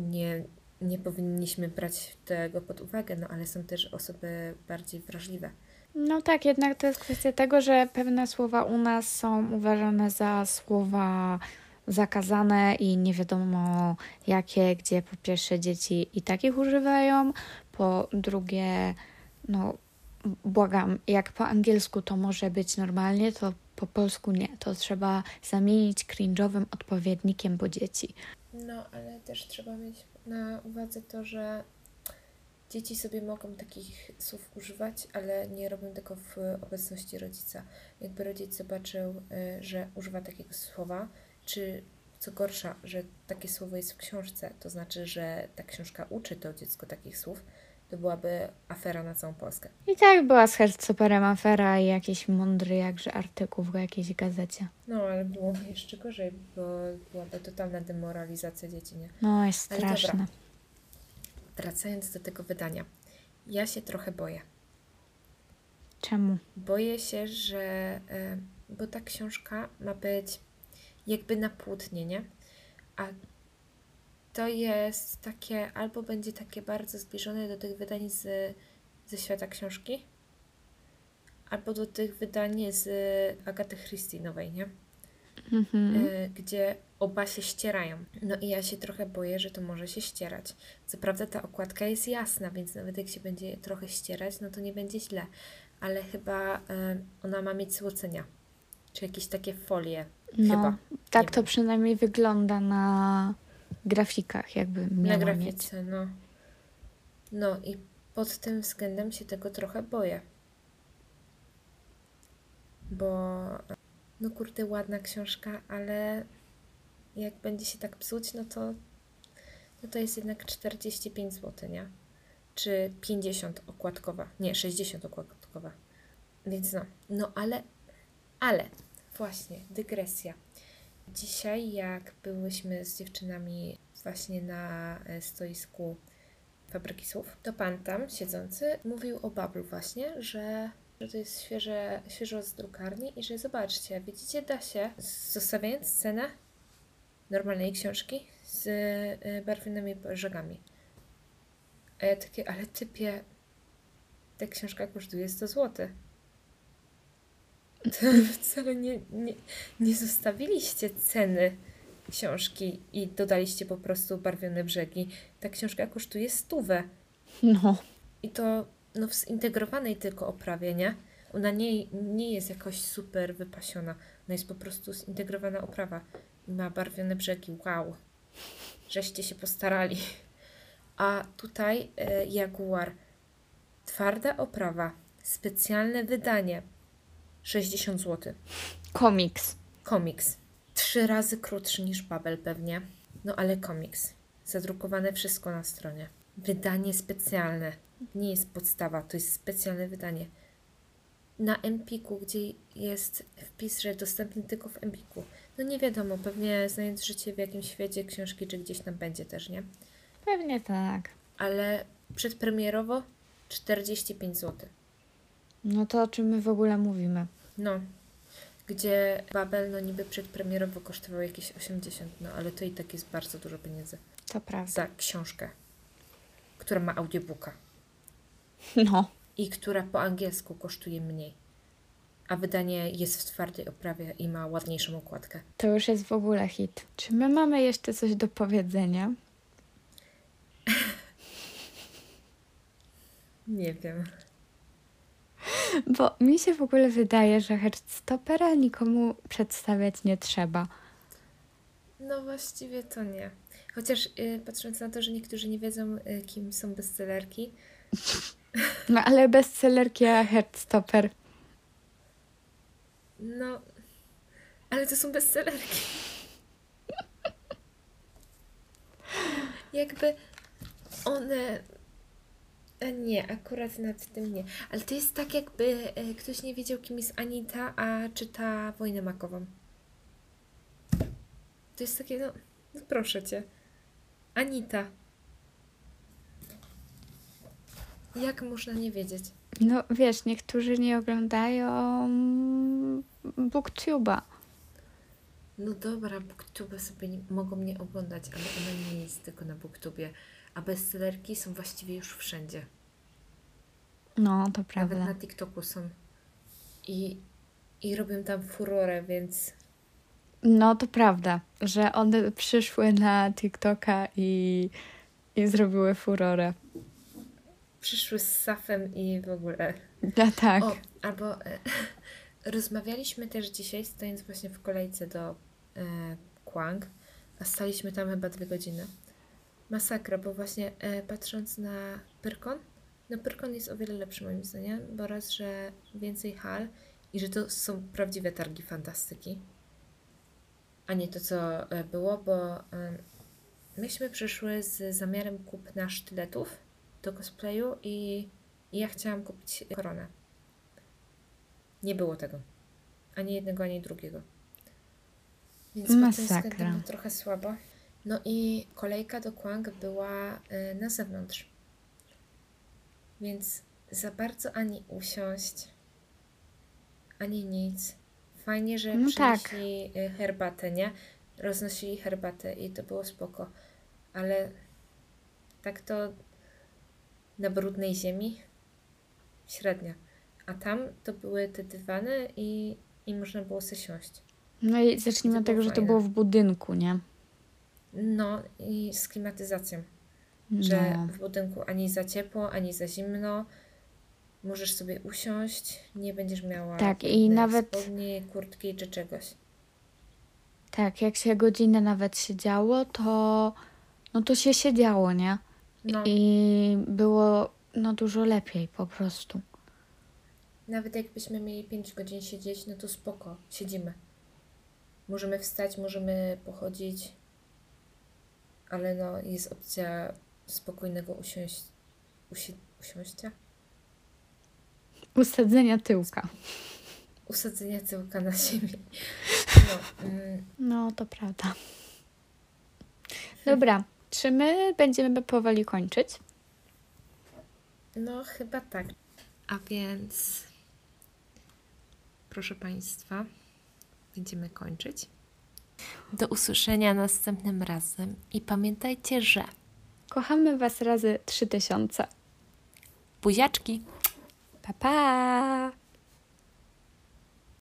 nie, nie powinniśmy brać tego pod uwagę, no ale są też osoby bardziej wrażliwe. No tak, jednak to jest kwestia tego, że pewne słowa u nas są uważane za słowa zakazane i nie wiadomo jakie, gdzie po pierwsze dzieci i takich używają, po drugie, no błagam, jak po angielsku to może być normalnie, to po polsku nie. To trzeba zamienić cringe'owym odpowiednikiem, bo dzieci. No, ale też trzeba mieć na uwadze to, że dzieci sobie mogą takich słów używać, ale nie robią tego w obecności rodzica. Jakby rodzic zobaczył, y, że używa takiego słowa, czy co gorsza, że takie słowo jest w książce, to znaczy, że ta książka uczy to dziecko takich słów, to byłaby afera na całą Polskę. I tak była z Herzoperem afera i jakiś mądry jakże artykuł w jakiejś gazecie. No, ale byłoby jeszcze gorzej, bo byłaby totalna demoralizacja dzieci, nie? No, jest straszne. Wracając do tego wydania. Ja się trochę boję. Czemu? Boję się, że. e, Bo ta książka ma być jakby na płótnie, nie? A to jest takie, albo będzie takie bardzo zbliżone do tych wydań z, ze świata książki, albo do tych wydań z Agaty Christie nowej, nie? Mhm. e, gdzie oba się ścierają. No i ja się trochę boję, że to może się ścierać. Co prawda ta okładka jest jasna, więc nawet jak się będzie trochę ścierać, no to nie będzie źle. Ale chyba e, ona ma mieć złocenia. Czy jakieś takie folie. No, chyba. tak Nie to wiem. przynajmniej wygląda na grafikach, jakby Na miała mieć. grafice, no. No i pod tym względem się tego trochę boję. Bo no kurde, ładna książka, ale jak będzie się tak psuć, no to no to jest jednak 45 zł, nie? Czy 50 okładkowa. Nie, 60 okładkowa. Więc no, no ale, ale, właśnie, dygresja. Dzisiaj, jak byłyśmy z dziewczynami właśnie na e, stoisku fabryki słów, to pan tam siedzący mówił o Bablu właśnie, że, że to jest świeże, świeżo z drukarni i że zobaczcie, widzicie, da się, zostawiając scenę normalnej książki z y, barwnymi żagami. A ja takie, ale typie, ta książka kosztuje 100 zł. *laughs* wcale nie, nie, nie zostawiliście ceny książki i dodaliście po prostu barwione brzegi. Ta książka kosztuje stówę. No. I to no, w zintegrowanej tylko oprawie, nie? Ona nie, nie jest jakoś super wypasiona. Ona jest po prostu zintegrowana oprawa. I ma barwione brzegi. Wow. Żeście się postarali. A tutaj e, Jaguar. Twarda oprawa. Specjalne wydanie. 60 zł. Komiks. Komiks. Trzy razy krótszy niż Babel pewnie. No ale komiks. Zadrukowane wszystko na stronie. Wydanie specjalne. Nie jest podstawa, to jest specjalne wydanie. Na Empiku, gdzie jest wpis, że dostępny tylko w Empiku. No nie wiadomo, pewnie znając życie w jakimś świecie książki, czy gdzieś tam będzie też, nie? Pewnie tak. Ale przedpremierowo 45 zł. No to o czym my w ogóle mówimy? No. Gdzie Babel, no niby przedpremierowo kosztował jakieś 80, no ale to i tak jest bardzo dużo pieniędzy. To prawda. za książkę, która ma audiobooka No. i która po angielsku kosztuje mniej. A wydanie jest w twardej oprawie i ma ładniejszą okładkę. To już jest w ogóle hit. Czy my mamy jeszcze coś do powiedzenia? *laughs* Nie wiem. *laughs* Bo mi się w ogóle wydaje, że Heartstopera nikomu przedstawiać nie trzeba. No właściwie to nie. Chociaż y, patrząc na to, że niektórzy nie wiedzą, y, kim są bestsellerki, *laughs* No ale bestsellerki a Heartstopper. no, ale to są bestsellerki. *laughs* Jakby one. Nie, akurat nad tym nie. Ale to jest tak, jakby e, ktoś nie wiedział, kim jest Anita, a czyta Wojnę Makową. To jest takie, no, no proszę cię. Anita. Jak można nie wiedzieć? No wiesz, niektórzy nie oglądają Booktube'a. No dobra, Booktube sobie nie, mogą mnie oglądać, ale ona nie jest tylko na Booktubie. A bestsellerki są właściwie już wszędzie. No, to Nawet prawda. na TikToku są. I, I robią tam furorę, więc No, to prawda, że one przyszły na TikToka i, i zrobiły furorę. przyszły z Safem i w ogóle. No tak. O, albo e, *laughs* rozmawialiśmy też dzisiaj, stojąc właśnie w kolejce do e, Kwang, a staliśmy tam chyba dwie godziny. Masakra, bo właśnie e, patrząc na Pyrkon, no Pyrkon jest o wiele lepszy moim zdaniem, bo raz, że więcej hal i że to są prawdziwe targi fantastyki, a nie to, co e, było, bo e, myśmy przyszły z zamiarem kupna sztyletów do cosplayu i i ja chciałam kupić koronę. Nie było tego. Ani jednego, ani drugiego. Więc pod tym Masakra. względem było trochę słabo. No i kolejka do Kwang była y, na zewnątrz. Więc za bardzo ani usiąść, ani nic. Fajnie, że No tak. przynieśli y, herbatę, nie? Roznosili herbatę i to było spoko. Ale tak to na brudnej ziemi średnia. A tam to były te dywany i, i można było sobie siąść. No i zacznijmy od tego, było że to fajne. było w budynku, nie? No i z klimatyzacją, że No. w budynku ani za ciepło, ani za zimno. Możesz sobie usiąść, nie będziesz miała Tak, i nawet- spodni, kurtki czy czegoś. Tak, jak się godzinę nawet siedziało, to no to się siedziało, nie? No, I było no dużo lepiej po prostu. nawet jakbyśmy mieli 5 godzin siedzieć, no to spoko, siedzimy. Możemy wstać, możemy pochodzić, ale no jest opcja spokojnego usiąść, usi, usiąścia, Usadzenia tyłka. usadzenia tyłka na ziemi. No, mm, No, to prawda. Dobra, czy my będziemy powoli kończyć? No, chyba tak. A więc, proszę Państwa, będziemy kończyć. Do usłyszenia następnym razem i pamiętajcie, że Kochamy Was razy 3000. buziaczki! Pa, pa!